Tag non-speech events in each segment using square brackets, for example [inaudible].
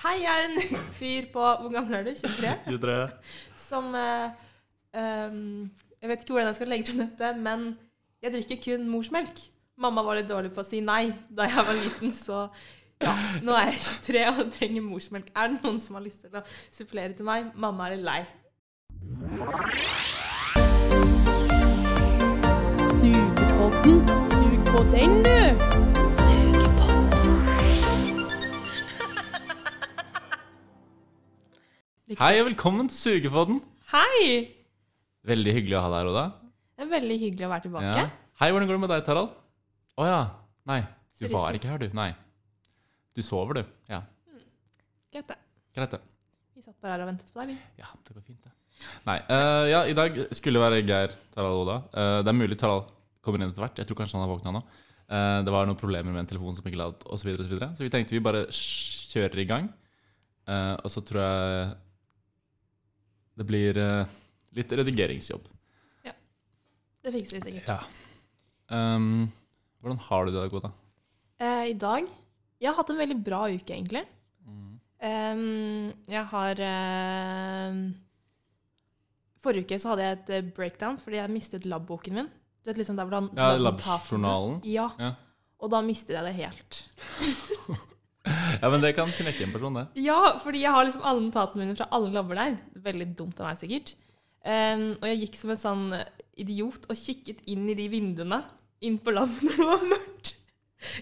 Hei, jeg er en [laughs] fyr på Hvor gammel er du? 23? 23. [laughs] Som eh, um, Jeg vet ikke hvordan jeg skal legge til dette, men jeg drikker kun morsmelk. Mamma var litt dårlig på å si nei da jeg var liten, så ja, nå er jeg 23 og trenger morsmelk. Er det noen som har lyst til å supplere til meg? Mamma er litt lei. Sugepodden. Sug på den, du. Hei og velkommen til Sugepodden. Hei! Veldig hyggelig å ha deg her, Oda. Det er veldig hyggelig å være tilbake. Ja. Hei, hvordan går det med deg, Tarald? Å ja. Nei, du Ser var ikke- her, du. Nei. Du sover, du. Ja. Greit, det. Greit, det. Vi satt bare her og ventet på deg, vi. Ja, det går fint, det. Nei. Uh, ja, i dag skulle det være Geir, Tarald og Oda. Uh, det er mulig Tarald kommer inn etter hvert. Jeg tror kanskje han har våkna nå. Uh, det var noen problemer med en telefon som ikke ladet, osv. Så, videre, og så, videre. så vi tenkte vi bare kjører i gang. Og så tror jeg det blir eh, litt redigeringsjobb. Ja. Det fikser vi sikkert. Ja. Um, hvordan har du det Goda? Uh, Eh, I dag Jeg har hatt en veldig bra uke, egentlig. Mm. Um, jeg har uh, Forrige uke så hadde jeg et eh, breakdown fordi jeg mistet labboken min. Du vet liksom der hvor han Ja, labjournalen. Ja. Ja. Og da mistet jeg det helt. [laughs] ja, men det kan knekke en person, det. Ja, fordi jeg har liksom alle notatene mine fra alle labber der. Veldig dumt av meg, sikkert. Um, og jeg gikk som en sånn idiot og kikket inn i de vinduene inn på landet [laughs] når det var mørkt.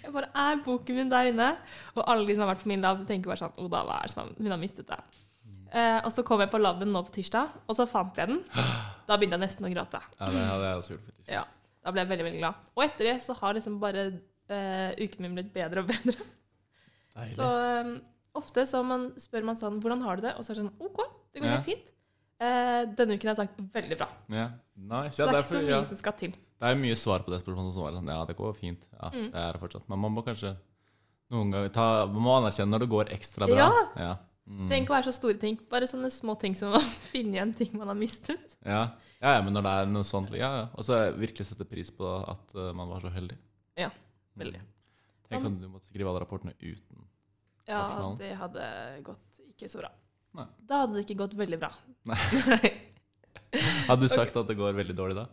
Jeg bare Er boken min der inne? Og alle de som har vært på min lab, tenker bare sånn Oda, hva er det som har- hun har mistet det? Uh, og så kom jeg på laben nå på tirsdag, og så fant jeg den. Da begynte jeg nesten å gråte. Ja, det hadde jeg også gjort, faktisk. Ja, Da ble jeg veldig veldig glad. Og etter det så har liksom bare uh, uken min blitt bedre og bedre. Deilig. Så um, ofte så man, spør man sånn Hvordan har du det? Og så er det sånn OK, det går Ja. helt fint. Uh, denne uken har jeg sagt veldig bra. Ja, nice. Så Ja, det er ikke så mye som skal til. Det er mye svar på det spørsmålet som var sånn Ja, det går fint. Ja, Mm. det er det fortsatt. Men man må kanskje noen ganger ta Man må anerkjenne når det går ekstra bra. Ja. Ja. Mm. Trenger ikke å være så store ting. Bare sånne små ting som å [laughs] finne igjen ting man har mistet. Ja. ja, ja, men når det er noe sånt Ja, ja. Og så virkelig sette pris på at uh, man var så heldig. Ja, Mm. veldig. Tenk om du måtte skrive alle rapportene uten Ja, Optional. det hadde gått ikke så bra. Nei. Da hadde det ikke gått veldig bra. [laughs] Hadde du sagt at det går veldig dårlig da?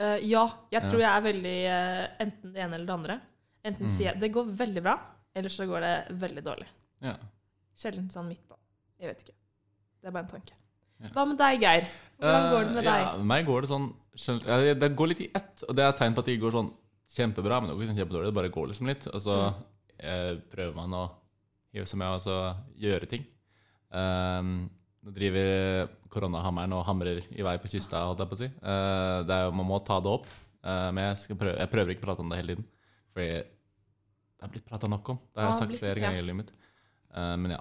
Uh, ja, jeg Ja. tror jeg er veldig uh, enten det ene eller det andre. Enten Mm. sier jeg det går veldig bra, eller så går det veldig dårlig. Ja. Sjelden sånn midt på. Jeg vet ikke. Det er bare en tanke. Ja. Hva med deg, Geir? Hvordan går det med Eh, deg? Ja, meg går det sånn Det går litt i ett, og det er tegn på at det går sånn kjempebra, men det er ikke sånn kjempedårlig. Det bare går liksom litt, og så eh, prøver man å hive seg med og så gjøre ting. Um, nå driver koronahammeren og hamrer i vei på kysta, holdt jeg på å si. Uh, det er, man må ta det opp, Uh, men jeg, prøve, jeg prøver ikke å prate om det hele tiden. Fordi det har blitt prata nok om. Det har Ja, jeg sagt blitt- flere ja. ganger i livet mitt. Uh, men ja.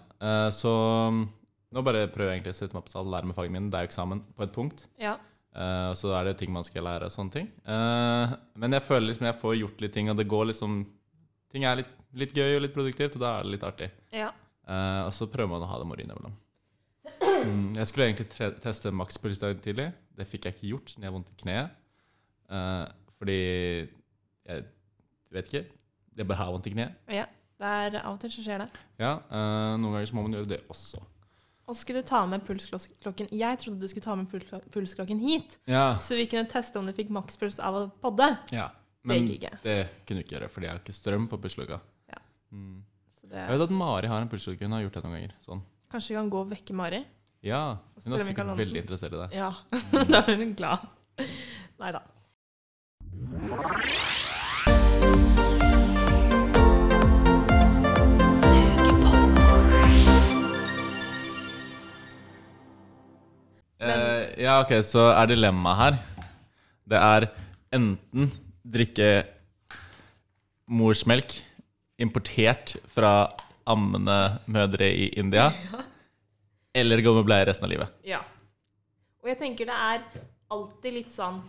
Så nå bare prøver jeg egentlig å sette meg på sal, lære meg faget mitt. Det er jo eksamen på et punkt. Ja. Eh, så er det ting man skal lære og sånne ting. Eh, men jeg føler liksom jeg får gjort litt ting, og det går liksom Ting er litt, litt gøy og litt produktivt, og da er det litt artig. ja. Eh, og så prøver man å ha det moro innimellom. Mm, jeg skulle egentlig teste makspuls i dag tidlig. Det fikk jeg ikke gjort siden jeg har vondt i kneet. Fordi jeg vet ikke. Jeg bare har vondt i kneet. ja. Det er av og til så skjer det. Ja, noen ganger så må man gjøre det også. Og så skulle du ta med pulsklokken. Jeg trodde du skulle ta med pulsklokken hit, Ja, så vi kunne teste om du fikk makspuls av å podde. ja. Men det, ikke. det kunne du ikke gjøre, fordi jeg har ikke strøm på pulsklokka. Ja. Mm. Det, Jeg vet at Mari har en pulsklokke. Hun har gjort det noen ganger. Sånn. kanskje vi kan gå og vekke Mari? Ja, hun er sikkert veldig interessert i det. Ja. [laughs] da blir hun glad. Nei da. Eh, ja, ok, så er dilemmaet her Det er enten drikke morsmelk importert fra ammende mødre i India, [laughs] eller gå med bleie resten av livet. Ja. Og jeg tenker det er alltid litt sånn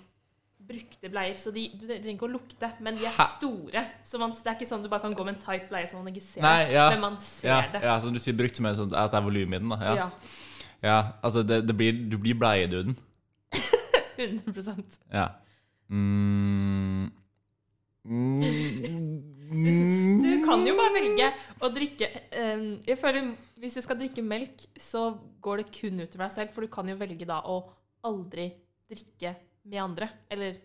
brukte bleier, så de, du trenger ikke å lukte, men de er Hæ? store. Så man, det er ikke sånn du bare kan gå med en tight bleie så man ikke ser Nei, det, men man ser Ja, det. ja, som du sier, brukt som en sånn at det er volum i den. da. Ja, Ja. ja altså det, det blir, du blir bleieduden. [laughs] 100% Ja. Mm. Mm. [laughs] Du kan jo bare velge å drikke eh, Jeg føler Hvis du skal drikke melk, så går det kun utover deg selv, for du kan jo velge da å aldri drikke med andre. Eller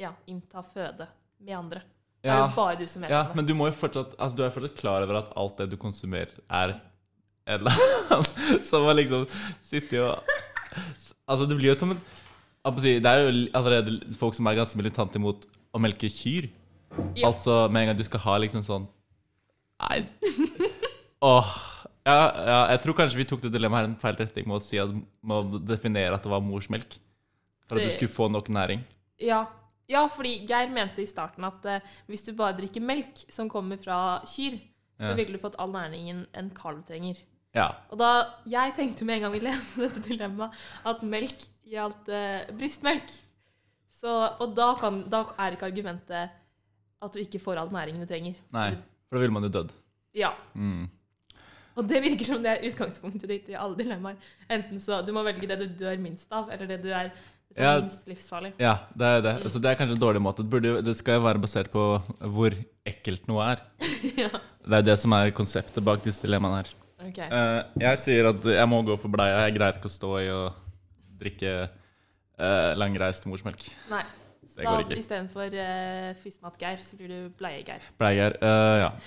ja, innta føde med andre. Det er jo bare du som vet ja, det. men du må jo fortsatt Altså, du er fortsatt klar over at alt det du konsumerer, er eller annen [laughs] som har liksom sittet og Altså, det blir jo som en si, Det er jo allerede folk som er ganske militante imot å melke kyr. Ja. Altså med en gang du skal ha liksom sånn Nei. Åh. Ja, ja, jeg tror kanskje vi tok det dilemmaet her i en feil retning med å si at, med å definere at det var morsmelk. For at Det- du skulle få nok næring. Ja. ja, fordi Geir mente i starten at uh, hvis du bare drikker melk som kommer fra kyr, så ville du fått all næringen en kalv trenger. Ja. Og da Jeg tenkte med en gang vi leste [laughs] dette dilemmaet, at melk gjaldt eh, brystmelk. Så, og da, kan, da er ikke argumentet at du ikke får all næringen du trenger. Nei, for da ville man jo dødd. Ja. Mm. Og det virker som det er utgangspunktet ditt i alle dilemmaer. Enten så Du må velge det du dør minst av, eller det du er det Ja. minst livsfarlig. Ja, det er det. Mm. Så det er kanskje en dårlig måte. Det, burde, det skal jo være basert på hvor ekkelt noe er. [laughs] ja. Det er det som er konseptet bak disse dilemmaene her. Ok. Uh, jeg sier at jeg må gå for bleia. Jeg greier ikke å stå i og drikke uh, langreist morsmelk. Nei. Det Da istedenfor uh, Fysmat-Geir, så blir du Bleie-Geir. Bleier uh, Ja. [laughs]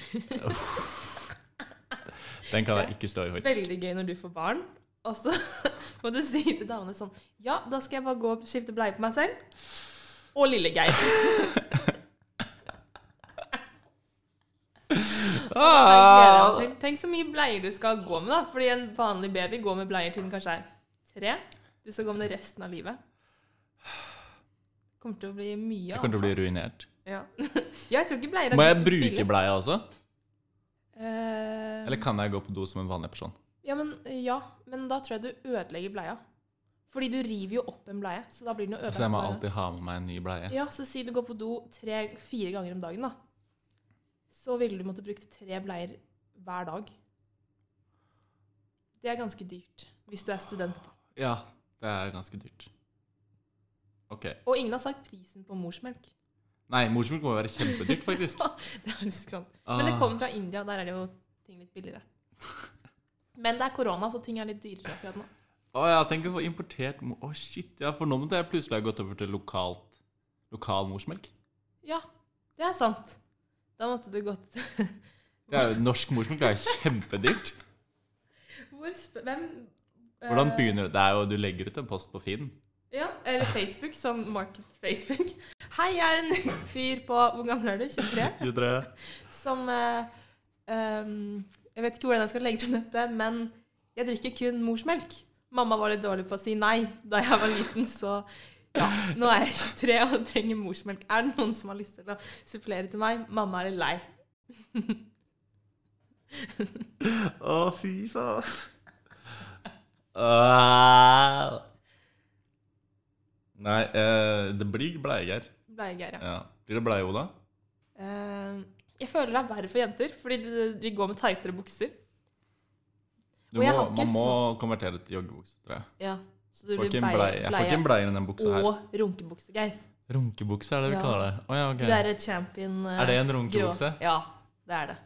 Den kan jeg ikke stå i, faktisk. Veldig gøy når du får barn, og så [laughs] må du si til damene sånn Ja, da skal jeg bare gå og skifte bleie på meg selv. Og lille [laughs] Det meg til. Tenk så mye bleier du skal gå med, da. Fordi en vanlig baby går med bleier til den kanskje er tre. Du skal gå med det resten av livet. Det kommer til å bli mye. Jeg kommer til å bli ruinert. Ja. [laughs] jeg tror ikke bleier er Må jeg billig. bruke bleia også? Uh, Eller kan jeg gå på do som en vanlig person? Ja men, ja, men da tror jeg du ødelegger bleia. Fordi du river jo opp en bleie, så da blir den ødelagt. Så jeg må alltid ha med meg en ny bleie? Ja, så si du går på do tre-fire ganger om dagen, da. Så ville du måtte bruke tre bleier hver dag. Det er ganske dyrt hvis du er student. Ja, det er ganske dyrt. Ok. Og ingen har sagt prisen på morsmelk. Nei, morsmelk må jo være kjempedyrt, faktisk. [laughs] Det er faktisk sant. Men det Ah. kommer fra India, der er det jo ting litt billigere. Men det er korona, så ting er litt dyrere akkurat nå. Å ja, tenk å få importert Å, Å shit, ja, for nå måtte jeg plutselig ha gått over til lokalt lokal morsmelk. Ja, det er sant. Da måtte du gått [laughs] Det er jo, norsk morsmelk det er jo kjempedyrt. Hvor sp Hvem Hvordan eh, begynner det? Det er jo, Du legger ut en post på Finn. Ja, eller Facebook, sånn Market Facebook. [laughs] Hei, jeg er en fyr på Hvor gammel er du? 23? 23. [laughs] Som eh, um, Jeg vet ikke hvordan jeg skal legge til dette, men jeg drikker kun morsmelk. Mamma var litt dårlig på å si nei da jeg var liten, så ja, nå er jeg 23 og trenger morsmelk. Er det noen som har lyst til å supplere til meg? Mamma er lei. [laughs] Å, fy faen. Uh, Nei, uh, det blir bleiegeir. Bleiegeir, ja. Ja. Blir det bleie, Oda? Uh, jeg føler det er verre for jenter, fordi de, går med tightere bukser. Må, man må konvertere til joggebukse, tror jeg. Ja, så du blir bleie, bleie. Jeg får ikke en bleie i den buksa her. og runkebukse, Geir. Runkebukse er det vi Ja. kaller det. Oh, ja, okay. Du er et champion uh, Er det en grå. Ja, det er det.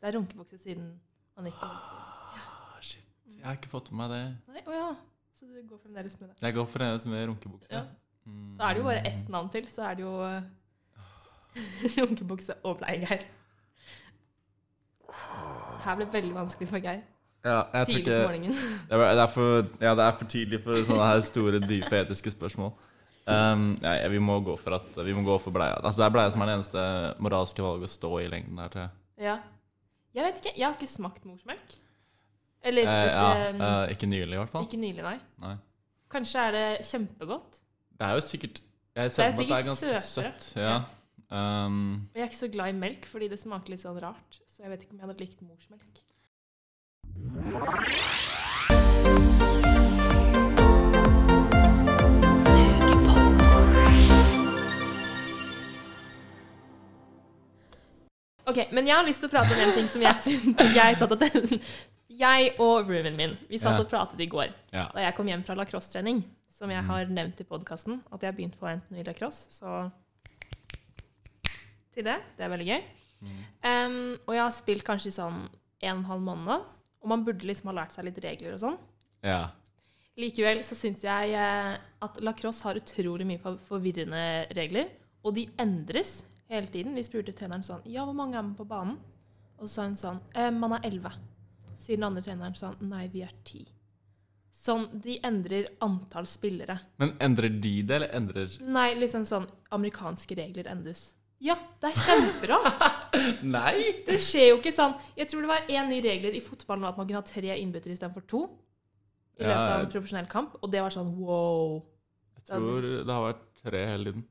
Det er runkebukse siden man gikk på. Ah, shit. Jeg har ikke fått med meg det. Nei, oh, ja. Så du går fremdeles med det. Jeg går for med runkebukse. Ja. Mm. Da er det jo bare ett navn til, så er det jo uh, [laughs] runkebukse og Bleie-Geir. Her ble det veldig vanskelig for Geir. Ja, jeg Tidlig ikke på morgenen. det er, det, er for, ja, det er for tidlig for sånne her store, dype etiske spørsmål. Um, ja, vi må gå for at Vi må gå for bleia. Altså, det er bleia som er det eneste moralske valget å stå i lengden her til. Ja. Jeg vet ikke. Jeg har ikke smakt morsmelk. Eller Eh, ja, um, eh, ikke nylig, i hvert fall. Ikke nylig, nei. Nei. Kanskje er det kjempegodt. Det er jo sikkert Jeg ser er for meg at det er ganske søtere. søtt. Ja. Um, jeg er ikke så glad i melk, fordi det smaker litt sånn rart. Så jeg vet ikke om jeg hadde likt morsmelk. Ok, men jeg har lyst til å prate om en ting som jeg syns Jeg satt Jeg og roomien min, vi satt Ja. og pratet i går ja. da jeg kom hjem fra lacrosse-trening, som jeg Mm. har nevnt i podkasten, at jeg har begynt på NTNU lacrosse, så Til det. Det er veldig gøy. Em, og jeg har spilt kanskje sånn en og en halv måned nå, og man burde liksom ha lært seg litt regler og sånn. Ja. Likevel så syns jeg eh, at lacrosse har utrolig mye forvirrende regler, og de endres hele tiden. Vi spurte treneren sånn Ja, hvor mange er med på banen? Og så sa hun sånn eh, Man er elleve. Sier den andre treneren sånn Nei, vi er ti. Sånn, de endrer antall spillere. Men endrer de det, eller endrer Nei, liksom sånn amerikanske regler endres. Ja, det er kjemperart. [laughs] Nei! Det skjer jo ikke sånn. Jeg tror det var én ny regler i fotballen at man kunne ha tre innbyttere istedenfor to. I løpet av en profesjonell kamp, og det var sånn wow. Jeg tror det har vært tre hele tiden.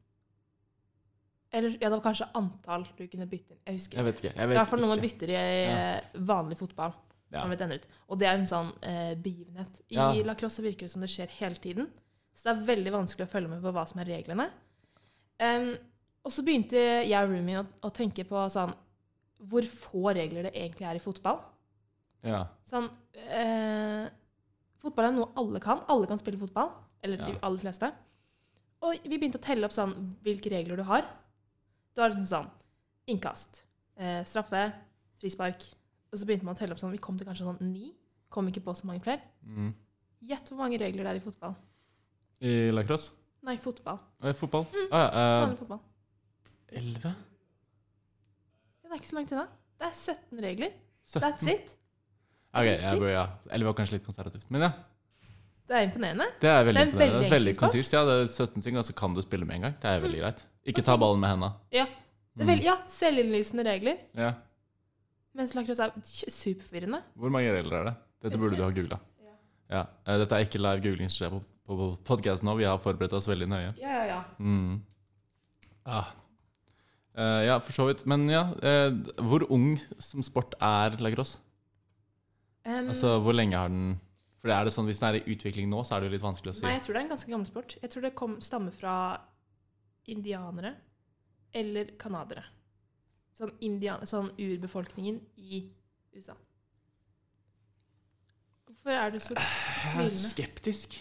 Eller ja, det var kanskje antall du kunne bytte inn. Jeg husker Jeg vet ikke. Jeg er i vet hvert fall man bytter i ja. vanlig fotball. Ja. Som ble endret. Og det er en sånn eh, begivenhet. I Ja. lacrosse virker det som det skjer hele tiden. Så det er veldig vanskelig å følge med på hva som er reglene. Em, og så begynte jeg og roomien å, å tenke på sånn Hvor få regler det egentlig er i fotball. Ja. Sånn eh, Fotball er noe alle kan. Alle kan spille fotball. Eller de aller fleste. Og vi begynte å telle opp sånn hvilke regler du har. Da er det sånn innkast, eh, straffe, frispark. Og så begynte man å telle opp sånn Vi kom til kanskje sånn ni. Kom ikke på så mange flere. Mm. Gjett hvor mange regler det er i fotball. I lacrosse? Nei, fotball. Eh, fotball? Ah, ja. eh, fotball. Elleve? Ja, det er ikke så langt unna. Det er 17 regler. 17? That's it. Ok, it. bør, ja. Elleve var kanskje litt konservativt. Men ja, Det er imponerende. det er veldig Det er imponerende. veldig Det er veldig konsist. Ja, det er 17 ting, og så kan du spille med en gang. Det er veldig greit. Ikke ta ballen med henda. Ja. Det er veldig, ja, Selvinnlysende regler. Ja. Mens lakros er superforvirrende. Hvor mange regler er det? Dette burde du ha googla. Ja. Ja. Dette er ikke live googling som skjer på, på, på podkasten nå. Vi har forberedt oss veldig nøye. Ja, ja, ja. Mm. Ah. Eh, ja, for så vidt. Men ja, uh, hvor ung som sport er lacrosse? Um, Altså, hvor lenge har den For er det sånn, Hvis den er i utvikling nå, så er det jo litt vanskelig å si. Nei, jeg tror det er en ganske gammel sport. Jeg tror det kom, stammer fra indianere eller canadere. Sånn, indian, sånn urbefolkningen i USA. Hvorfor er du så Jeg er skeptisk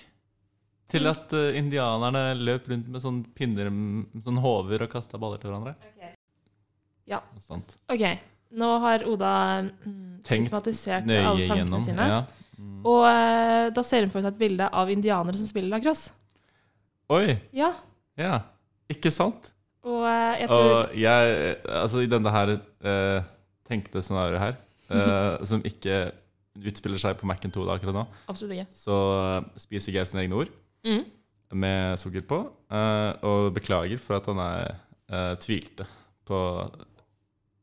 til at uh, indianerne løp rundt med sånne pinner sånn hover og kasta baller til hverandre. Sant. Ok, nå har Oda mm, Tenkt systematisert alle tankene gjennom. sine. Ja. Mm. Og eh, da ser hun for seg et bilde av indianere som spiller lacrosse. Oi! Ja, Ja, ikke sant? og eh, jeg tror Og jeg Altså, i denne her eh, tenkte scenarioet her, eh, [laughs] som ikke utspiller seg på Mac-en 2 akkurat nå, Absolutt ikke. så spiser jeg sine egne ord Mm. med sukker på, eh, og beklager for at han er, eh, tvilte på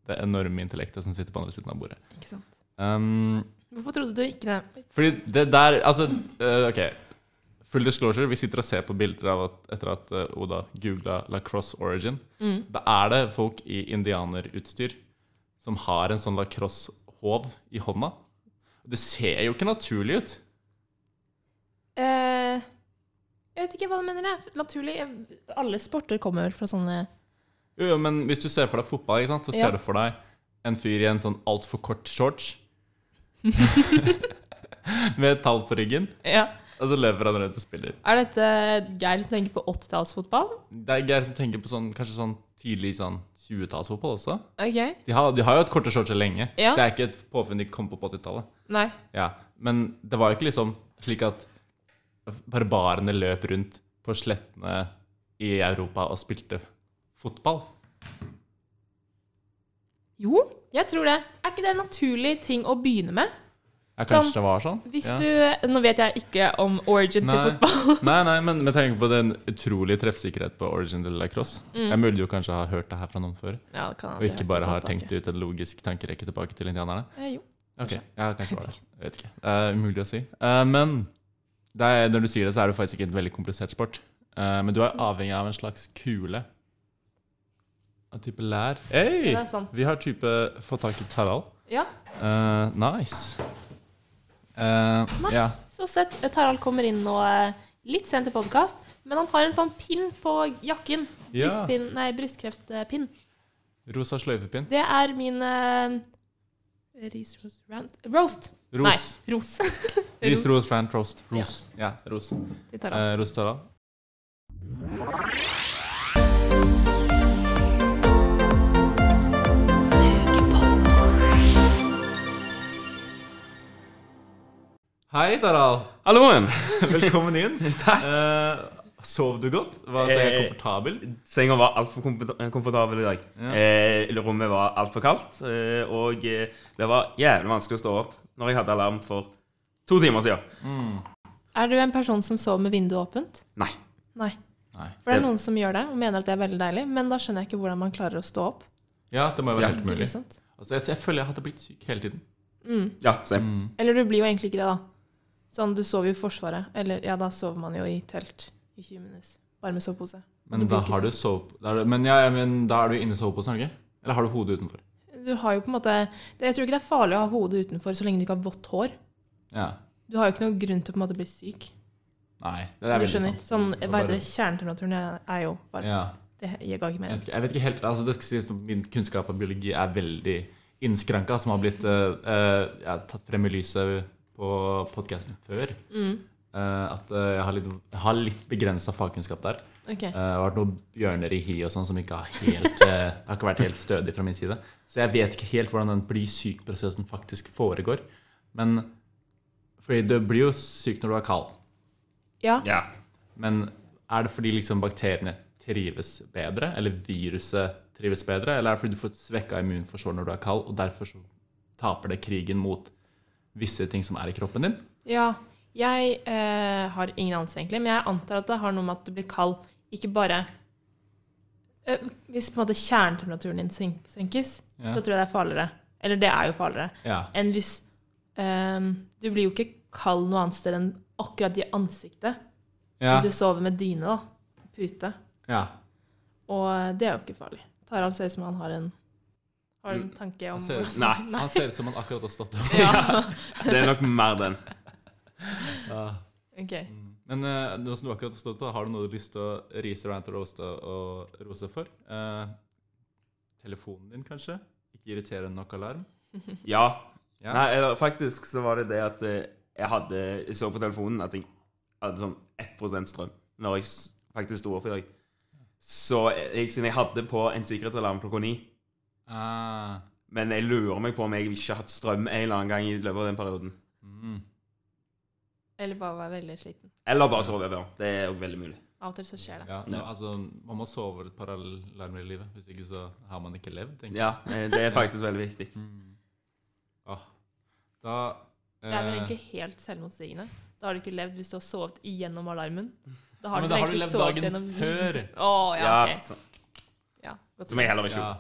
det enorme intellektet som sitter på andre siden av bordet. Ikke sant. Um, Hvorfor trodde du ikke det? fordi det der Altså, uh, OK. Full disclosure, vi sitter og ser på bilder av at, etter at uh, Oda googla lacrosse origin. Mm. Da er det folk i indianerutstyr som har en sånn lacrosse-håv i hånda. Det ser jo ikke naturlig ut. Uh, jeg vet ikke hva du mener. Jeg. Naturlig. Jeg, alle sporter kommer fra sånne Jo, jo, men hvis du ser for deg fotball, ikke sant, så Ja. ser du for deg en fyr i en sånn altfor kort shorts. [laughs] Med et tall på ryggen, Ja. og så løper han rundt og spiller. Er dette Geir som tenker på 80-tallsfotball? Det er Geir som tenker på sånn, kanskje sånn tidlig sånn 20-tallsfotball også. Ok. De har, de har jo hatt korte shortser lenge. Ja. Det er ikke et påfunn de kom på på 80-tallet. Nei. Ja, men det var jo ikke liksom slik at barbarene løp rundt på slettene i Europa og spilte fotball. Jo, jeg tror det. Er ikke det en naturlig ting å begynne med? Ja, kanskje det var sånn? Hvis ja. du Nå vet jeg ikke om origin Nei. til fotball. [laughs] Nei, nei, men med tanke på den utrolige treffsikkerhet på Origin til lacrosse mm. Jeg burde jo kanskje ha hørt det her fra noen før, Ja, det kan og ikke bare ha tenkt ut en logisk tankerekke tilbake til indianerne. Eh, jo. Ok, ja, kanskje var det. Jeg vet ikke. Det er umulig å si. Eh, men er, når du sier det, så er det faktisk ikke en veldig komplisert sport. Eh, men du er avhengig av en slags kule. Av type lær. Hey! Det er sant. Vi har type fått tak i Tarald. Ja, Eh, nice. Eh, Nei. ja. så søtt. Tarald kommer inn nå eh, litt sent til podkast, men han har en sånn pinn på jakken. Ja. Brystpinn, nei, brystkreftpinn. Rosa sløyfepinn. Det er min eh, ris, ros, rant Roast! Ros. Nei, ros. [laughs] Ris, ros, rant, roast. Ros. Ja, ros. til Tarald. Eh, ros Tarald. Hei, Taral. Halloen! [laughs] Velkommen inn. [laughs] Takk. Uh, sov du godt? Var senga Eh, komfortabel? Senga var altfor komfortabel i dag. Ja. Eh, rommet var altfor kaldt, eh, og eh, det var jævlig vanskelig å stå opp når jeg hadde alarm for to timer siden. Er du en person som sover med vinduet åpent? Nei. Nei. Nei. For det er noen som gjør det og mener at det er veldig deilig, men da skjønner jeg ikke hvordan man klarer å stå opp. Ja, det må jo være Ja. helt mulig. Altså, jeg, jeg føler jeg hadde blitt syk hele tiden. Mm. Ja, se. Eller du blir jo egentlig ikke det, da. Sånn, du sover jo i Forsvaret. Eller ja, da sover man jo i telt i 20 minutter. Bare med sovepose. Men da har du syk. sove... Men, ja, men da er du inne i soveposen, ikke? Eller har du hodet utenfor? Du har jo på en måte det, Jeg tror ikke det er farlig å ha hodet utenfor så lenge du ikke har vått hår. Ja. Du har jo ikke noen grunn til å på en måte bli syk. Nei, det er veldig sant. Sånn, hva heter det, Kjernetemperaturen er, jo bare Ja. Det jeg ga ikke mer. Jeg, jeg vet ikke helt altså det skal sies at Min kunnskap av biologi er veldig innskranka, som har blitt uh, uh, tatt frem i lyset på podkasten før. Mm. Eh, at eh, jeg har litt, jeg har litt begrensa fagkunnskap der. Okay. Eh, det har vært noen bjørner i hi og sånn som ikke har helt eh, har ikke vært helt stødig fra min side. Så jeg vet ikke helt hvordan den bli syk-prosessen faktisk foregår. Men fordi du blir jo syk når du er kald. Ja. Ja. Men er det fordi liksom bakteriene trives bedre, eller viruset trives bedre, eller er det fordi du får et svekka immunforsvar når du er kald, og derfor så taper det krigen mot visse ting som er i kroppen din? ja. Jeg eh, har ingen anelse, egentlig, men jeg antar at det har noe med at du blir kald ikke bare eh, Hvis på en måte kjernetemperaturen din senkes, Ja. så tror jeg det er farligere. Eller det er jo farligere. Ja. Enn hvis eh, Du blir jo ikke kald noe annet sted enn akkurat i ansiktet. Ja. Hvis du sover med dyne, da. Pute. ja. Og det er jo ikke farlig. Tarald ser ut som han har en, har du en tanke om Han ser, [laughs] Nei. han ser ut som han akkurat har stått opp. Ja. [laughs] Det er nok mer den. Ja. [laughs] Okay. Men uh, nå som du akkurat har stått opp, har du noe du har lyst til å rise, rante, roaste og rose for? Uh, telefonen din, kanskje? Ikke irritere nok alarm? Ja. Ja. Nei, eller, faktisk så var det det at eh, jeg hadde Jeg så på telefonen at jeg hadde sånn 1 strøm når jeg faktisk sto opp i dag. Så jeg, siden jeg hadde på en sikkerhetsalarm klokka ni Ah. Men jeg lurer meg på om jeg ikke har hatt strøm en eller annen gang i løpet av den perioden. Mm. Eller bare være veldig sliten. Eller bare sove over. Det er òg veldig mulig. Av og til så skjer det. Ja, nå, altså, man må sove et par alarmer i livet. Hvis ikke så har man ikke levd, tenker jeg. Ja, eh, det er faktisk veldig viktig. [laughs] Mm. Ah. Da Det er vel eh, egentlig helt selvmotsigende. Da har du ikke levd hvis du har sovet igjennom alarmen. Da har, Ja, men da har du levd dagen gjennom- før. Å, ja, ok. så, Ja, godt. som jeg heller ikke ja.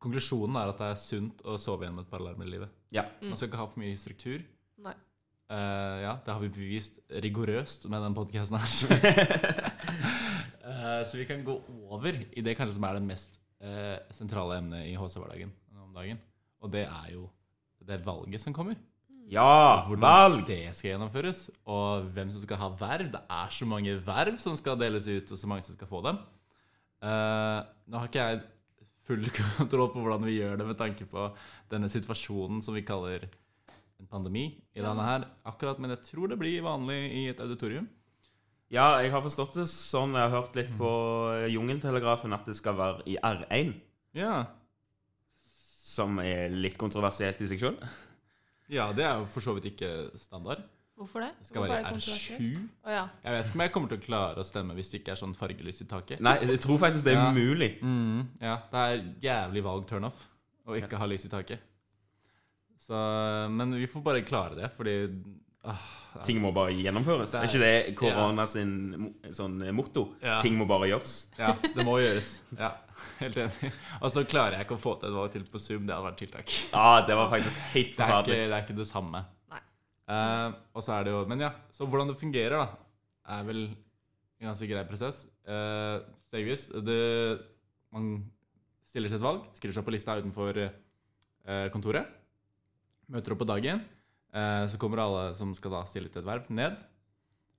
Konklusjonen er at det er sunt å sove gjennom et par alarmer i livet. Ja. Man skal ikke ha for mye struktur. Nei. Uh, ja, det har vi bevist rigorøst med den podkasten her. uh, [laughs] så vi kan gå over i det kanskje som er det mest uh, sentrale emnet i HC-hverdagen om dagen. Og det er jo det valget som kommer. Ja, Hvordan valg! det skal gjennomføres, og hvem som skal ha verv. Det er så mange verv som skal deles ut, og så mange som skal få dem. Uh, nå har ikke jeg full [laughs] kontroll på hvordan vi gjør det med tanke på denne situasjonen som vi kaller en pandemi i denne her akkurat, men jeg tror det blir vanlig i et auditorium. Ja, jeg har forstått det sånn. Jeg har hørt litt på eh, Jungeltelegrafen at det skal være i R1, Ja. Som er litt kontroversielt i seg sjøl. ja, det er jo for så vidt ikke standard. Hvorfor det? Det skal Hvorfor være er det kontroversielt? R7. Oh, ja. Jeg vet ikke om jeg kommer til å klare å stemme hvis det ikke er sånn fargelys i taket. Nei, jeg tror faktisk det er Ja. mulig. Mm, ja, det er jævlig valg turnoff å ikke ha lys i taket. Så, men vi får bare klare det, fordi ah, Ting må bare gjennomføres. Det Er ikke det korona sin sånn motto? Ja. Ting må bare gjøres. Ja, det må gjøres. [laughs] Ja, Helt enig. Og så klarer jeg ikke å få til et valg til på Zoom. Det hadde vært tiltak. Ja, det var faktisk helt Det er ikke det, er ikke det samme. Nei. Eh, og så er det jo Men ja, så hvordan det fungerer, da, er vel en ganske grei prosess. Uh, stegvis. Det, man stiller til et valg, skriver seg på lista utenfor eh, kontoret. Møter opp på dagen. Eh, så kommer alle som skal da stille til et verv, ned.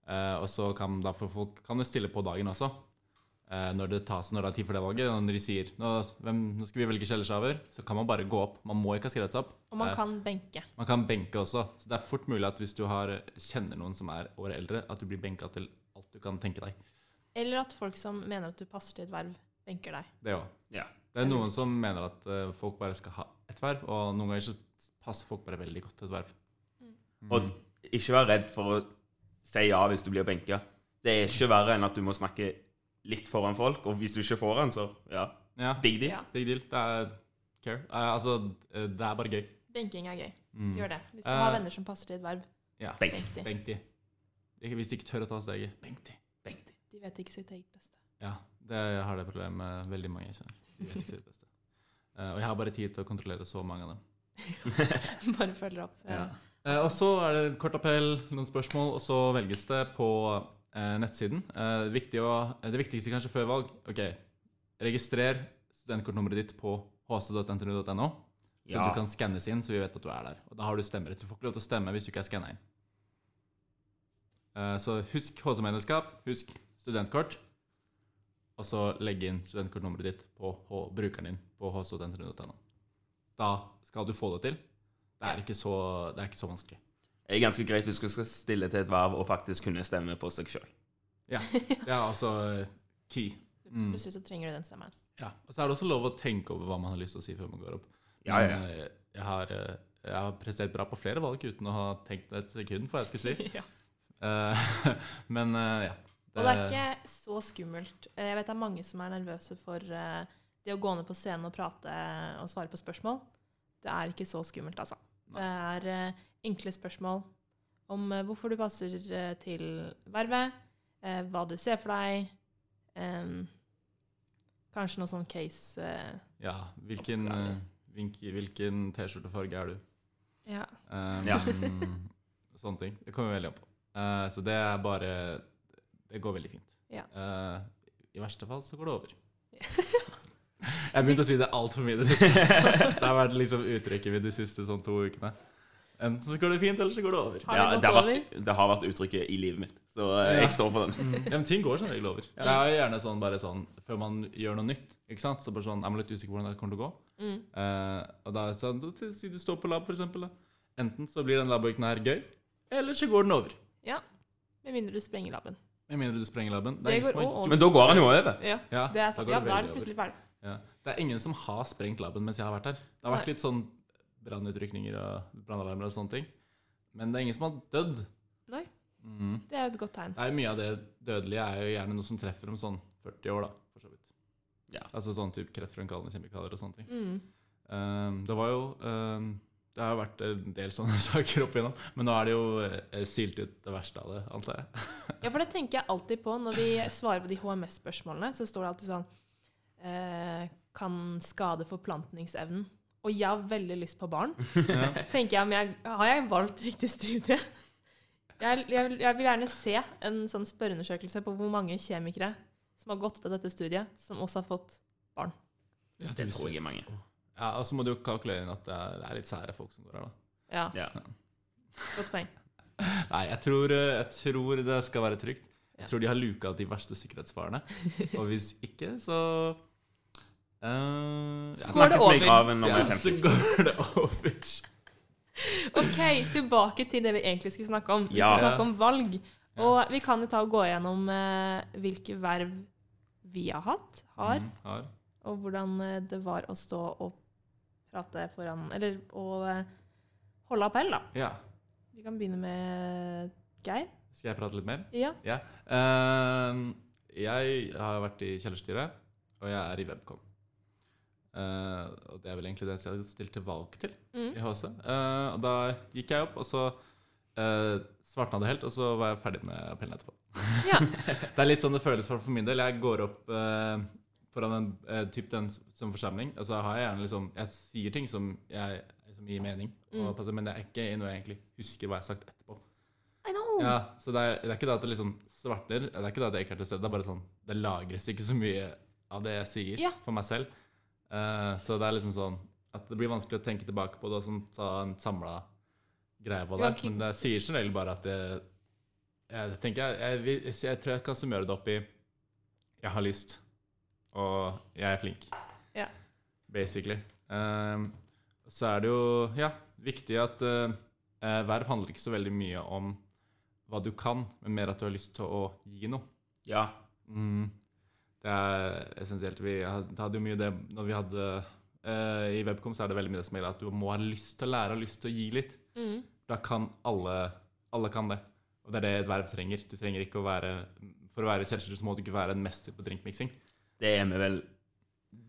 Eh, og så kan da for folk kan de stille på dagen også. Eh, når det tas når det er tid for det valget. Når de sier nå, hvem, nå skal vi velge kjellersjaver, så kan man bare gå opp. Man må ikke ha skrevet seg opp. Og man kan benke. man kan benke også. Så det er fort mulig at hvis du har, kjenner noen som er året eldre, at du blir benka til alt du kan tenke deg. Eller at folk som mener at du passer til et verv, benker deg. Det òg. Ja. Det er noen som mener at folk bare skal ha et verv, og noen ganger så passer folk bare veldig godt til et verv. Og ikke vær redd for å si ja hvis du blir benka. Det er ikke verre enn at du må snakke litt foran folk, og hvis du ikke får den, så ja, Ja, big deal. Ja. big deal. Det er care. Uh, altså, eh, det er bare gøy. Benking er gøy. Mm. Gjør det. Hvis du uh, har venner som passer til et verv, Ja. Benk. benk de. Benk de. Hvis de ikke tør å ta steget, benk de. Benk de. De vet ikke sitt eget beste. Ja, det jeg har det problemet med veldig mange. Kjenner. De vet ikke sitt beste. Uh, og jeg har bare tid til å kontrollere så mange av dem. [laughs] [laughs] Bare følger opp. Ja. Eh, og så er det kort appell, noen spørsmål, og så velges det på eh, nettsiden. Eh, viktig å, det viktigste kanskje før valg Ok, registrer studentkortnummeret ditt på hc.ntnu.no, så Ja. du kan skannes inn, så vi vet at du er der. Og da har du stemmerett. Du får ikke lov til å stemme hvis du ikke er skanna inn. Eh, så husk HC-medlemskap, husk studentkort, og så legg inn studentkortnummeret ditt på H brukeren din på hc.ntnu.no. Da skal du få det til. Det er ikke så, det er ikke så vanskelig. Det er ganske greit hvis du skal stille til et verv og faktisk kunne stemme på seg sjøl. Ja, det er altså key. Mm. Plutselig så trenger du den stemmen. Ja. Og så er det også lov å tenke over hva man har lyst til å si før man går opp. Ja, ja, eh, Jeg, har, eh, jeg har prestert bra på flere valg uten å ha tenkt et sekund på hva jeg skulle si. [laughs] ja. Eh, [laughs] Men ja. Det... Og det er ikke så skummelt. Jeg vet det er mange som er nervøse for det å gå ned på scenen og prate og svare på spørsmål. Det er ikke så skummelt, altså. Det er eh, enkle spørsmål om eh, hvorfor du passer eh, til vervet, eh, hva du ser for deg, em, kanskje noe sånn case eh, ja. Hvilken, eh, hvilken, T-skjortefarge er du? Ja. Um, Ja. [laughs] sånne ting. Det kommer vi veldig an på. Eh, så det er bare Det går veldig fint. Ja. Eh, I verste fall så går det over. [laughs] Jeg begynte å si det altfor mye i det siste. [laughs] Det har vært liksom uttrykket mitt de siste sånn to ukene. Enten så går det fint, eller så går det over. Har Ja, det det, har vært, det har vært uttrykket i livet mitt, så eh, Ja. jeg står for den. Ja, men ting går som regel over. Det er gjerne sånn bare sånn før man gjør noe nytt. Ikke sant? Så bare sånn, Jeg er litt usikker på hvordan det kommer til å gå. Mm. Eh, og da er det sånn, Si du står på lab, for eksempel. Da. Enten så blir den labøyken her gøy, eller så går den over. ja. Med mindre du sprenger laben. Med mindre du sprenger laben. Det gjort- Men da går den jo over. Ja, Ja, det er sant. Ja, da er den plutselig ferdig. Ja. Det er ingen som har sprengt laben mens jeg har vært her. Det har vært Nei. litt sånn brannutrykninger og brannalarmer og sånne ting. Men det er ingen som har dødd. Nei. Mm. Det er jo et godt tegn. Det er Mye av det dødelige er jo gjerne noe som treffer om sånn 40 år, da, for så vidt. Ja. Altså sånn type kreftfremkallende kjemikalier og sånne ting. Mm. Um, det var jo um, Det har jo vært en del sånne [laughs] saker opp igjennom, men nå er det jo eh, silt ut det verste av det, antar jeg. Ja, for det tenker jeg alltid på når vi svarer på de HMS-spørsmålene. Så står det alltid sånn eh, Kan skade forplantningsevnen. Og jeg har veldig lyst på barn. [laughs] Ja. tenker jeg, men jeg, Har jeg valgt riktig studie? Jeg, jeg, vil- jeg vil gjerne se en sånn spørreundersøkelse på hvor mange kjemikere som har gått til dette studiet, som også har fått barn. Det tror jeg er mange. Ja, Og så må du jo kalkulere inn at det er, det er litt sære folk som går her, da. Ja, Ja. godt poeng. [laughs] Nei, jeg tror, eh, jeg tror det skal være trygt. Jeg tror de har luka de verste sikkerhetsfarene. [laughs] Og hvis ikke, så eh, ja, Så går det over. er så går det over. Ok, tilbake til det vi egentlig skulle snakke om. Vi Ja. skal snakke om valg. Og vi kan jo ta og gå gjennom uh, hvilke verv vi har hatt, har, Mm, har. og hvordan eh, det var å stå og prate foran Eller å uh, holde appell, da. Ja. Vi kan begynne med Geir. Skal jeg prate litt mer? Ja. Ja. Uh, jeg har vært i kjellerstyret, og jeg er i Webcom. Eh, og det er vel egentlig det jeg har stilt til valg til Mm. i HC. Eh, og da gikk jeg opp, og så uh, svartna det helt, og så var jeg ferdig med appellen etterpå. ja. [laughs] Det er litt sånn det føles for, for min del. Jeg går opp uh, foran en uh, typ den som forsamling. Altså har jeg gjerne liksom Jeg sier ting som, jeg, som gir mening, og, Mm. men det er ikke noe jeg egentlig husker hva jeg har sagt etterpå. I know. Ja, så det er, det er ikke det at det liksom svartner, det er ikke det at jeg ikke er til stede, det er bare sånn Det lagres ikke så mye av det jeg sier Ja. for meg selv. Eh, så det er liksom sånn at det blir vanskelig å tenke tilbake på det og sånn, ta en samla greie på det. Men det sier seg regel bare at jeg, jeg tenker jeg, jeg, jeg tror jeg kan summere det opp i jeg har lyst, og jeg er flink. Ja. Basically. Um, så er det jo ja, viktig at uh, verv handler ikke så veldig mye om hva du kan, men mer at du har lyst til å gi noe. Ja. Mm. Det er essensielt. Vi hadde jo mye det når vi hadde uh, I Webcom så er det veldig mye det som gjelder at du må ha lyst til å lære og lyst til å gi litt. Mm. Da kan alle Alle kan det. Og det er det et verv trenger. Du trenger ikke å være For å være kjellerstyrer så må du ikke være en mester på drinkmiksing. Det er vi vel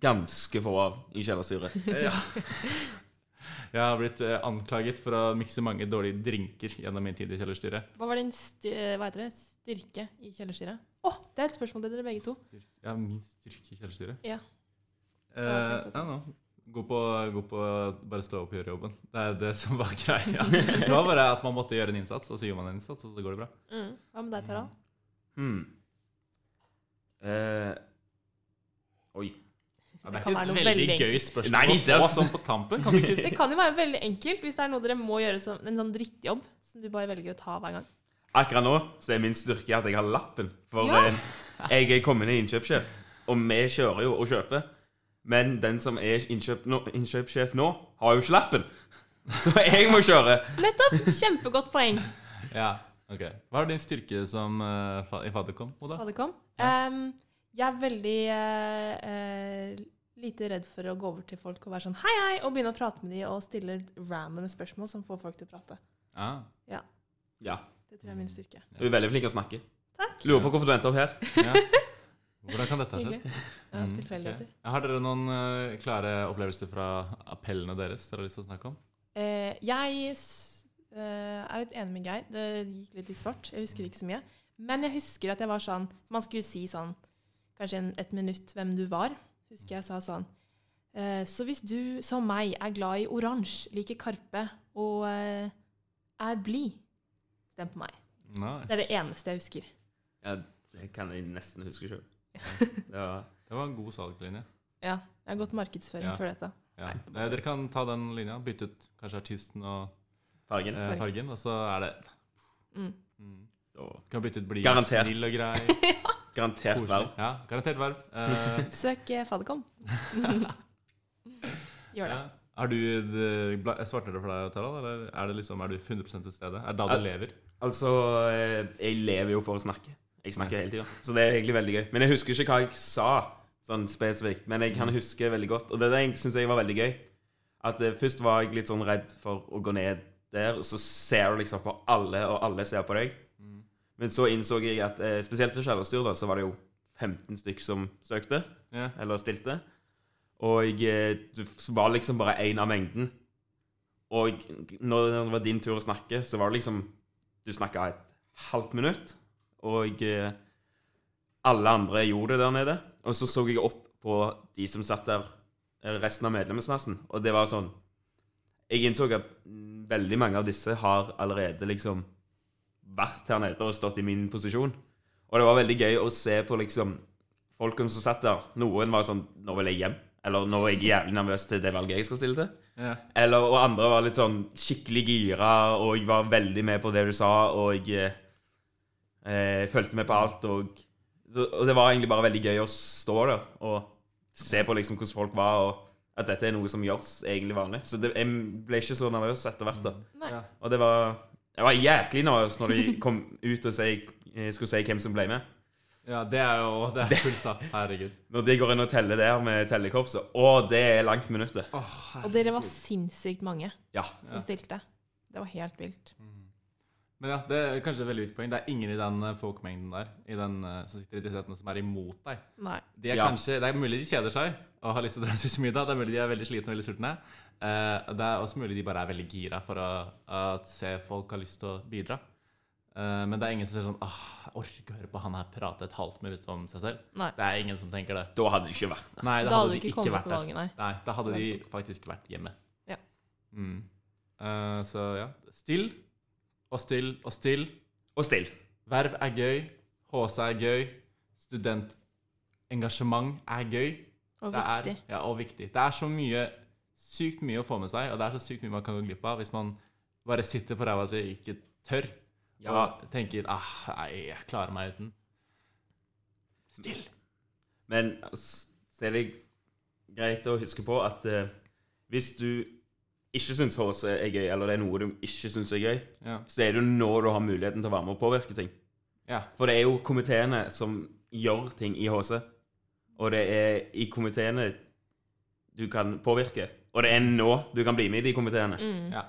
ganske få av i kjellerstyret. [laughs] Jeg har blitt eh, anklaget for å mikse mange dårlige drinker gjennom min tid i kjellerstyret. Hva var din hva heter det? styrke i kjellerstyret? Å, det er et spørsmål til dere begge to. Ja, min styrke i kjellerstyret? Ja. Eh, Ja, jeg nå. Gå på, gå på Bare stå opp og gjøre jobben. Det er det som var greia. Det var bare at man måtte gjøre en innsats, og så gjør man en innsats, og så går det bra. Mm. Hva med deg, Tara? Hmm. Eh, oi. Ja, Det det kan være noe veldig veldig gøy spørsmål Nei, det er sånn på tampen. Kan du ikke Det kan jo være veldig enkelt hvis det er noe dere må gjøre som en sånn drittjobb som du bare velger å ta hver gang. Akkurat nå så er min styrke at jeg har lappen. For Ja. eh, jeg er kommende innkjøpssjef, og vi kjører jo og kjøper. Men den som er innkjøp nå, innkjøpssjef nå, har jo ikke lappen. Så jeg må kjøre. Nettopp! Kjempegodt poeng. Ja, ok. Hva er din styrke som uh, i Faderkom, Oda? Faderkom? Ja. kom. Ehm, jeg er veldig uh, uh, lite redd for å gå over til folk og være sånn hei, hei, og begynne å prate med dem og stille random spørsmål som får folk til å prate. Ah, Ja. Det tror jeg er min styrke. Du er veldig flink til å snakke. Takk. Lurer på hvorfor du endte opp her. [laughs] ja. Hvordan kan dette ha skjedd? Ja, Mm, tilfeldigheter. ok. Har dere noen eh, klare opplevelser fra appellene deres dere har lyst til å snakke om? Eh, jeg eh, er litt enig med Geir. Det gikk litt i svart. Jeg husker ikke så mye. Men jeg husker at jeg var sånn Man skulle si sånn kanskje en, et minutt hvem du var. Husker jeg sa sånn eh, Så hvis du, som meg, er glad i oransje, liker Karpe og eh, er blid, stem på meg. Nice. Det er det eneste jeg husker. Ja, det kan jeg nesten huske sjøl. Ja. [laughs] Det var en god salgslinje. Ja, jeg har gått markedsføring Ja. for dette. Ja. Nei, Eh, dere kan ta den linja, bytte ut kanskje artisten og Fargen. eh, fargen, og så er det Mm. mm. Kan bytte ut blid, Garantert. snill og grei. [laughs] Garantert Koselig. verv. Ja, garantert verv. Eh, [laughs] Søk Faderkom. Gjør det. Har du det- Svarte det for deg, Tarald, eller er det liksom, er du 100 til stede? Er det da du Al lever? Altså, eh, jeg lever jo for å snakke. Jeg snakker hele tida. Så det er egentlig veldig gøy. Men jeg husker ikke hva jeg sa sånn spesifikt. Men jeg kan huske veldig godt. Og det syns jeg var veldig gøy. At eh, Først var jeg litt sånn redd for å gå ned der, og så ser du liksom på alle, og alle ser på deg. Mm. Men så innså jeg at eh, spesielt til kjellerstyr, da, så var det jo 15 stykk som søkte, yeah. eller stilte. Og eh, du var liksom bare én av mengden. Og når det var din tur å snakke, så var det liksom Du snakka et halvt minutt, og eh, alle andre gjorde det der nede. Og så så jeg opp på de som satt der, eh, resten av medlemsmassen, og det var sånn Jeg innså at veldig mange av disse har allerede liksom vært her nede og stått i min posisjon. Og det var veldig gøy å se på liksom folkene som satt der. Noen var sånn Nå vil jeg hjem. Eller nå er jeg jævlig nervøs til det valget jeg skal stille til. Ja. Eller, og andre var litt sånn skikkelig gira, og jeg var veldig med på det du sa, og jeg eh, fulgte med på alt. Og, og det var egentlig bare veldig gøy å stå der og se på liksom hvordan folk var, og at dette er noe som gjøres egentlig vanlig. Så det, jeg ble ikke så nervøs etter hvert. da. Nei. Ja. Og det var Jeg var jæklig nervøs når de kom ut og si, eh, skulle si hvem som ble med. Ja, det er jo Det er pulsa. Herregud. Når de går inn og teller der med tellekorpset. Å, det er langt minuttet. Oh, Og dere var sinnssykt mange Ja. som stilte. Det var helt vilt. Men ja, det er kanskje et veldig viktig poeng. Det er ingen i den folkmengden folkemengden der i den, eh, som sitter i de setene som er imot deg. Nei. De er Ja. kanskje, Det er mulig de kjeder seg og har lyst til å dra og spise middag. Det er mulig de er veldig slitne og veldig sultne. Eh, det er også mulig de bare er veldig gira for å, at se folk har lyst til å bidra. Eh, men det er ingen som sier sånn Åh, jeg orker å høre på han her prate et halvt minutt om seg selv. Nei. Det er ingen som tenker det. Da hadde de ikke vært der. Nei, Da da hadde hadde de ikke ikke vært der. valget, nei. Nei, da hadde de er faktisk vært hjemme. Ja. Mm. Uh, så ja. Still og still og still. Og still. Verv er gøy. HC er gøy. Studentengasjement er gøy. Og Det er, viktig. ja, og viktig. Det er så mye, sykt mye å få med seg, og det er så sykt mye man kan gå glipp av hvis man bare sitter på ræva si og ikke tør. Ja. Tenker ah, nei, jeg klarer meg uten. Still. Men s- så er det greit å huske på at eh, hvis du ikke syns horse er gøy, eller det er noe du ikke syns er gøy, Ja. så er det jo nå du har muligheten til å være med og påvirke ting. ja. For det er jo komiteene som gjør ting i HC, og det er i komiteene du kan påvirke. Og det er nå du kan bli med i de komiteene. Mm. Ja.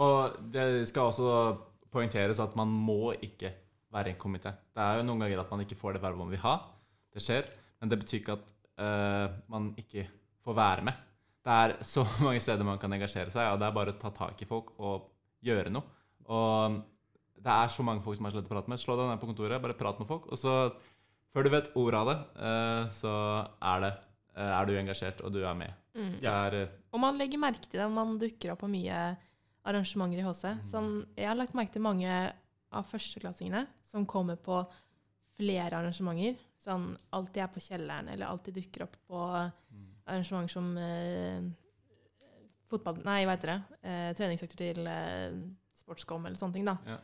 Og det skal også poengteres at man må ikke være i en komité. Det er jo noen ganger at man ikke får det vervet man vil ha. Det skjer. Men det betyr ikke at uh, man ikke får være med. Det er [laughs] så mange steder man kan engasjere seg, og det er bare å ta tak i folk og gjøre noe. Og det er så mange folk som er så lett å prate med. Slå deg ned på kontoret, bare prat med folk. Og så, før du vet ordet av det, uh, så er, det, uh, er du engasjert, og du er med. Mm. Er Og man legger merke til det når man dukker opp på mye arrangementer i HC. Sånn, jeg har lagt merke til mange av førsteklassingene som kommer på flere arrangementer. Sånn alltid er på kjelleren, eller alltid dukker opp på arrangementer som eh, fotball... Nei, hva heter det? Eh, treningsøkter til eh, Sportscom eller sånne ting, da. Ja.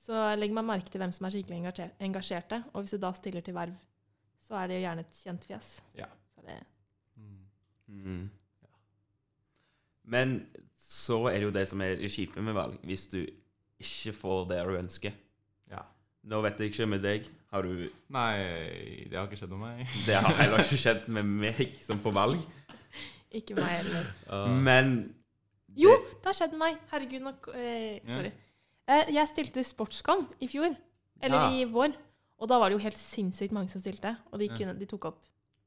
Så legger man merke til hvem som er skikkelig engasjerte, og hvis du da stiller til verv, så er det jo gjerne et kjent fjes. Ja. Så det mm. Mm. Men så er det jo det som er det kjipe med valg, hvis du ikke får det du ønsker. Ja. Nå vet jeg ikke med deg. Har du Nei, det har ikke skjedd med meg. Det har [laughs] heller ikke skjedd med meg som får valg. ikke meg heller. Men Jo, det har skjedd med meg. Herregud, nok eh. Sorry. Eh, jeg stilte Sportsgang i fjor. Eller Ja. i vår. Og da var det jo helt sinnssykt mange som stilte. Og de, kunne, de tok opp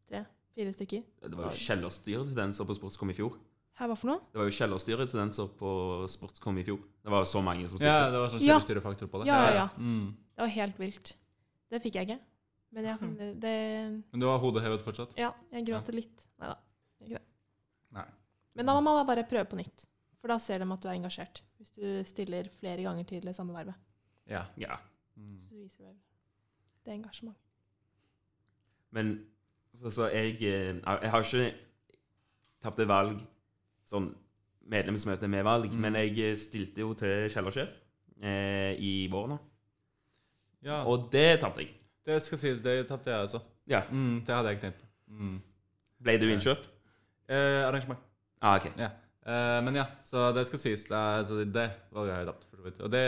tre-fire stykker. det var jo kjellerstyret til den som på Sportscom i fjor. Her, hva for noe? Det var jo kjellerstyretendenser på Sportscom i fjor. Det var jo så mange som Ja, det var sånn Ja. kjellestyrefaktor på det. Ja, ja, ja. Mm. Det var helt vilt. Det fikk jeg ikke. Men jeg, Mhm. det, det, Men du har hodet hevet fortsatt? ja, jeg gråter litt. Nei da. Ikke det. Nei. Men da må man bare prøve på nytt. For da ser de at du er engasjert. Hvis du stiller flere ganger til det samme vervet. Ja. Ja. Mm. Så viser vel det er engasjement. Men så, så jeg eh, Jeg har ikke tapt et valg, sånn medlemsmøte med valg, Mm. men jeg eh, stilte jo til kjellersjef eh, i vår nå. ja. Og det tapte jeg. det skal sies, det tapte jeg også. Ja. Mm, det hadde jeg ikke tenkt på. Mm. Ble du innkjøpt? Eh, arrangement. Ah, OK. Ja. Eh, men ja, så det skal sies. Altså, det valget har jeg tapt, for så vidt. Og det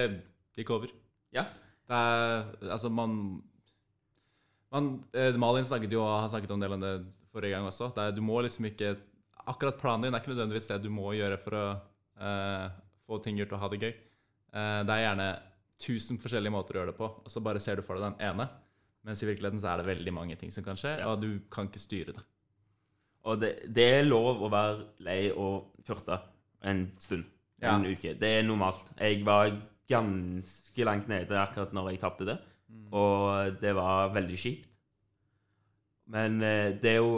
gikk over. Ja. Det er Altså, man, man eh, Malin snakket jo har snakket om det forrige gang også. Det er, du må liksom ikke Akkurat planen din er ikke nødvendigvis det du må gjøre for å uh, få ting gjort og ha det gøy. Uh, det er gjerne tusen forskjellige måter å gjøre det på, og så bare ser du for deg den ene. Mens i virkeligheten så er det veldig mange ting som kan skje, Ja. og du kan ikke styre det. Og det, det er lov å være lei og furte en stund. Ja. En uke. Det er normalt. Jeg var ganske langt nede akkurat når jeg tapte det, Mm. og det var veldig kjipt. Men eh, det er jo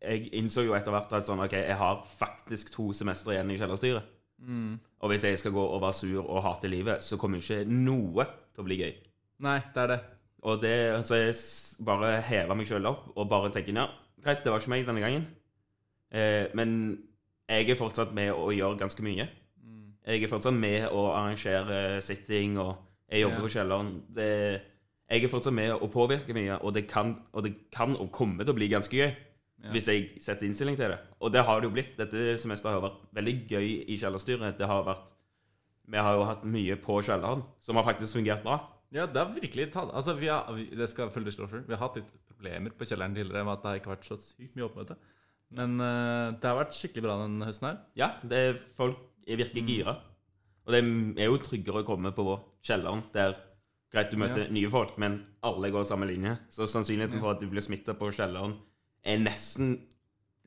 Jeg innså jo etter hvert at sånn, ok, jeg har faktisk to semestre igjen i kjellerstyret. Mm. Og hvis jeg skal gå og være sur og hate livet, så kommer ikke noe til å bli gøy. Nei, det er det. Og det, så jeg bare hever meg sjøl opp og bare tenker ja, greit, det var ikke meg denne gangen. Eh, men jeg er fortsatt med å gjøre ganske mye. Mm. Jeg er fortsatt med å arrangere sitting, og jeg jobber Ja. på kjelleren. Det, jeg er fortsatt med å påvirke mye, og det kan og, det kan og kommer til å bli ganske gøy Ja. hvis jeg setter innstilling til det. Og det har det jo blitt. Dette semesteret har vært veldig gøy i kjellerstyret. Det har vært Vi har jo hatt mye på kjelleren som har faktisk fungert bra. Ja, det har virkelig tatt Altså, vi har, det skal følge disclosure. Vi har hatt litt problemer på kjelleren tidligere med at det har ikke vært så sykt mye oppmøte. Men uh, det har vært skikkelig bra denne høsten her. Ja, det er, folk er virker Mm. gira. Og det er jo tryggere å komme på kjelleren, der greit du møter Ja. nye folk, men alle går samme linje. Så sannsynligheten for at du blir smitta på kjelleren, er nesten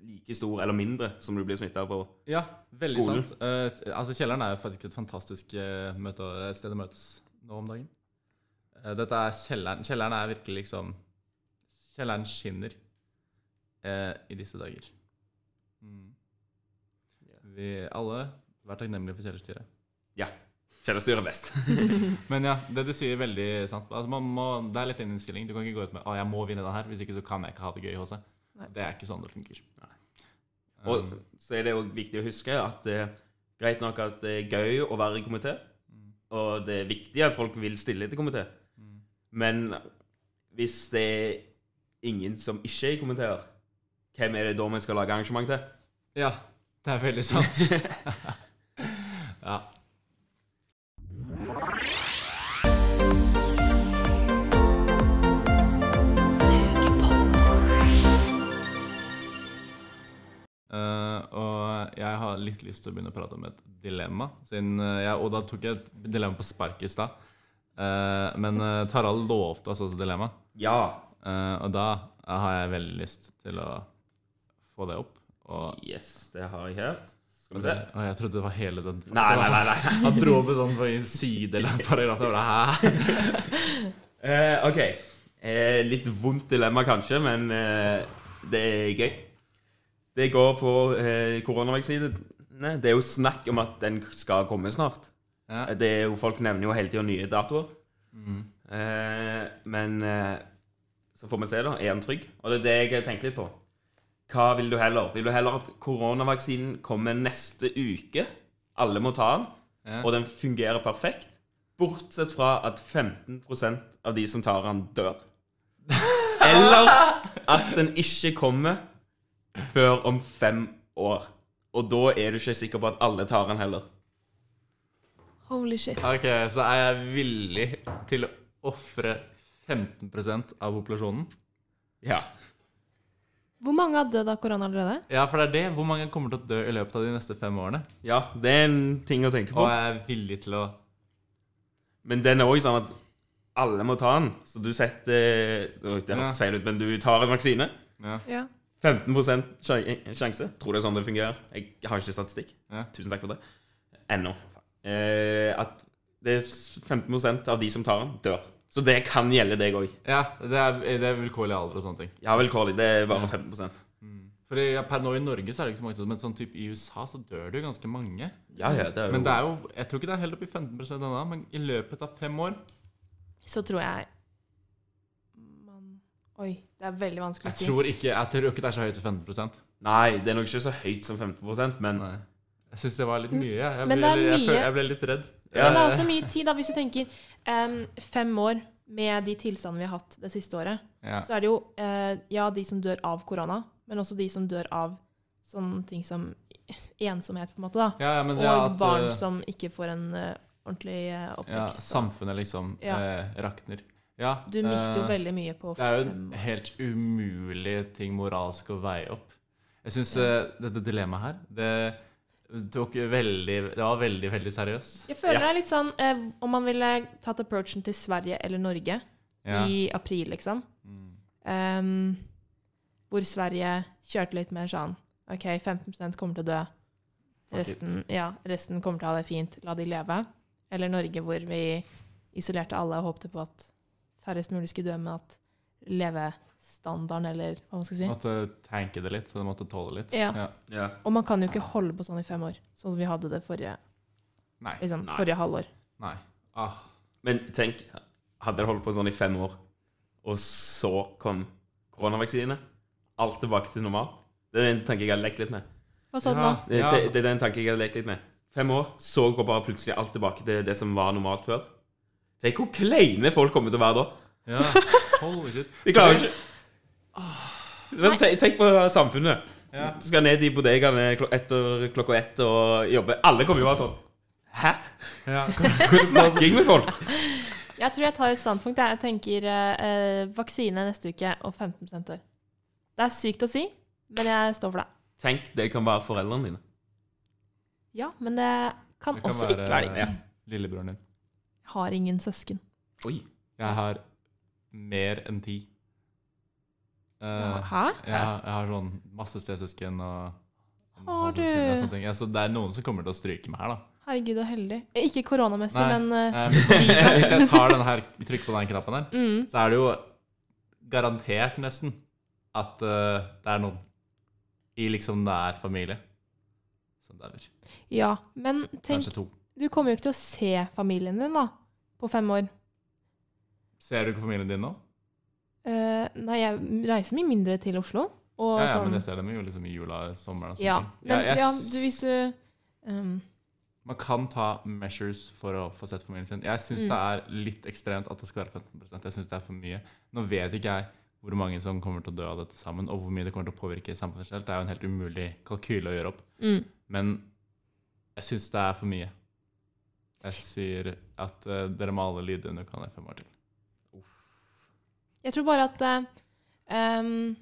like stor eller mindre som du blir smitta på Ja, veldig Skolen. sant. Uh, altså, kjelleren er jo faktisk et fantastisk eh, møte, et sted å møtes nå om dagen. Uh, dette er kjelleren. Kjelleren er virkelig liksom Kjelleren skinner i disse dager. Mm. Vi alle vær takknemlige for kjellerstyret. Kjellerstyret er best. [laughs] Men ja, det du sier, er veldig sant. Altså, man må, det er litt en innstilling. Du kan ikke gå ut med 'Å, jeg må vinne den her, hvis ikke så kan jeg ikke ha det gøy. Nei. Det er ikke sånn det funker. Og Um, så er det jo viktig å huske at det er greit nok at det er gøy å være i komité, Mm. og det er viktig at folk vil stille til komité, mm. men hvis det er ingen som ikke er i komiteer, hvem er det da vi skal lage arrangement til? Ja, Det er veldig sant. [laughs] [laughs] ja. Eh, og jeg har litt lyst til å begynne å prate om et dilemma. Siden uh, jeg, og da tok jeg et dilemma på spark i stad. Uh, men uh, Tarald lovte altså et dilemma. Ja. Eh, og da har jeg veldig lyst til å få det opp. Og, Yes, det har jeg her. Skal vi se. og jeg trodde det var hele den Nei, nei, nei. nei. Han dro opp en sånn på en side eller en paragraf. Jeg bare, Hæ? Eh, OK. Eh, litt vondt dilemma kanskje, men eh, det er gøy. Det går på eh, koronavaksinene. Det er jo snakk om at den skal komme snart. Ja. Det er jo, Folk nevner jo hele tida nye datoer. Mm. Eh, men eh, så får vi se, da. Er den trygg? Og det er det jeg tenker litt på. Hva vil du heller? Vil du heller at koronavaksinen kommer neste uke? Alle må ta den, Ja. og den fungerer perfekt? Bortsett fra at 15% av de som tar den, dør. [laughs] Eller at den ikke kommer før om fem år. Og da er du ikke sikker på at alle tar den heller. Holy shit. Ok, så er jeg villig til å ofre 15% av populasjonen? Ja. Hvor mange har dødd av korona allerede? Ja, for det er det. Hvor mange kommer til å dø i løpet av de neste fem årene? ja, det er en ting å tenke på. Og jeg er villig til å Men den er òg sånn at alle må ta den. Så du setter Det Det hørtes feil ut, men du tar en vaksine. Ja. Ja. 15 sjan- sjanse. Tror det er sånn det fungerer. Jeg har ikke statistikk. Ja. Tusen takk for det. Ennå. Eh, at det er 15% av de som tar den, dør. Så det kan gjelde deg òg. ja det, er, det er vilkårlig alder og sånne ting. Ja, vilkårlig. Det er bare 15 Fordi ja, Per nå i Norge så er det ikke så mange Men sånn type i USA så dør det jo ganske mange. Ja, ja, det er jo Men det er jo Jeg tror ikke det er helt opp i 15% ennå, men i løpet av fem år Så tror jeg Oi, det er veldig vanskelig å si. tror ikke, jeg tror ikke det er så høyt som 15% Nei, det er nok ikke så høyt som 15% men Nei. Jeg syns det var litt mye. Jeg, jeg, Men ble, det er jeg, mye. føl- jeg ble litt redd. Ja. Men det er også mye tid, da, hvis du tenker um, fem år med de tilstandene vi har hatt det siste året. Ja. Så er det jo uh, ja, de som dør av korona, men også de som dør av sånne ting som ensomhet, på en måte. da. Ja, ja, men Og er at, barn eh, som ikke får en uh, ordentlig eh, ja. Samfunnet liksom Ja. rakner. Ja, du mister jo eh, veldig mye på Det er jo en helt umulig ting moralsk å veie opp. Jeg syns dette dilemmaet her det tok veldig Det var veldig, veldig seriøst. Jeg føler Ja. det er litt sånn eh, om man ville tatt approachen til Sverige eller Norge Ja. i april, liksom. Mm. Um, hvor Sverige kjørte litt mer sånn OK, 15 kommer til å dø. Resten, ja, resten kommer til å ha det fint. La de leve. Eller Norge, hvor vi isolerte alle og håpte på at færrest mulig skulle dø, men at levestandarden, eller hva man skal si Måtte tanke det litt. så det måtte tåle litt. Ja. ja. Og man kan jo ikke holde på sånn i fem år, sånn som vi hadde det forrige, Nei. liksom, Nei. forrige halvår. Nei. Ah. Men tenk, hadde dere holdt på sånn i fem år, og så kom koronavaksine, alt tilbake til normalt Det er den tanken jeg har lekt litt med. Hva sa du nå? Det, det, det er den tanken jeg har lekt litt med. Fem år, så går bare plutselig alt tilbake til det som var normalt før. Tenk hvor kleine folk kommer til å være da. Ja. Holy shit. De klarer ikke Men te- Tenk på samfunnet. Ja. Du skal ned i bodegaene klok etter klokka ett og jobbe. Alle kommer jo bare sånn Hæ? Ja. [laughs] Hvordan snakker jeg med folk? Jeg tror jeg tar et standpunkt. jeg. Jeg tenker eh, eh, vaksine neste uke og 15 år. Det er sykt å si, men jeg står for det. Tenk, det kan være foreldrene dine. Ja, men det kan, Det kan også ikke være det. ja, lillebroren din. Har ingen søsken. Oi. Jeg har mer enn ti. Uh, Hæ? jeg, har, jeg har sånn masse stesøsken og Har du? Ja, så det er noen som kommer til å stryke meg her, da. Herregud, så heldig. Eh, Ikke koronamessig, men uh, hvis jeg tar den her, trykker på den knappen her, mm, så er det jo garantert nesten at uh, det er noen i liksom nær familie som dauer. Ja. Men tenk, Kanskje to. Du kommer jo ikke til å se familien din da, på fem år. Ser du ikke familien din nå? Eh, nei, jeg reiser mye mindre til Oslo. Og Ja, ja, sånn, men jeg ser dem jo liksom i jula, sommeren og sånn. ja. Men ja, ja, du, hvis du um, Man kan ta measures for å få sett familien sin. Jeg syns Mm. det er litt ekstremt at det skal være 15% Jeg syns det er for mye. Nå vet ikke jeg hvor mange som kommer til å dø av dette sammen, og hvor mye det kommer til å påvirke samfunnet generelt, det er jo en helt umulig kalkyle å gjøre opp. Mm. Men jeg syns det er for mye. Jeg sier at uh, dere må alle lide under kanal FM, år til. Jeg tror bare at uh, um,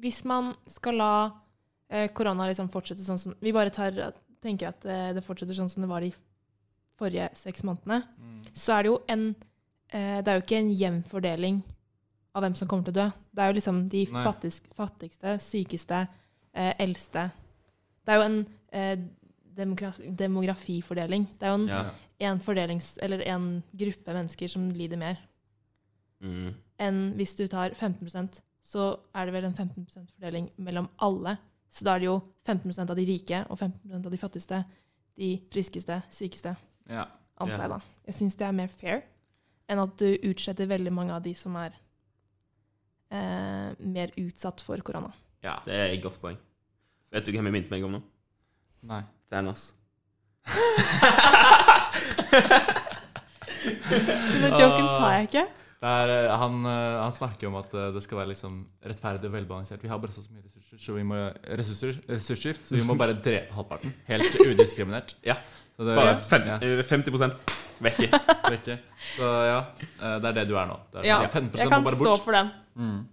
Hvis man skal la uh, korona liksom fortsette sånn som Vi bare tar, tenker at det fortsetter sånn som det var de forrige seks månedene, så er det jo en Det er jo ikke en jevn fordeling av hvem som kommer til å dø. Det er jo liksom de fattigste, fattigste sykeste, eldste. Det er jo en demografifordeling. Det er jo en, Ja. en fordelings... Eller en gruppe mennesker som lider mer Mm. enn hvis du tar 15% så er det vel en 15% fordeling mellom alle. Så da er det jo 15% av de rike og 15% av de fattigste, de friskeste, sykeste, Ja. antar jeg da. Jeg syns det er mer fair enn at du utsletter veldig mange av de som er eh, mer utsatt for korona. ja. Det er et godt poeng. Vet du hvem jeg minnet meg om nå? Nei. Thanos. Denne joken tar jeg ikke. Det er, eh, han, eh, han snakker om at eh, det skal være liksom rettferdig og velbalansert. Vi har bare så mye ressurser, så vi må, ressurser, ressurser, så vi må bare drepe halvparten. Helt udiskriminert. Ja. Så det, Bare fem, ja, eh, 50 vekke. vekke. Så ja, eh, det er det du er nå. Det er, Ja, 15 Jeg kan stå for den. Mm.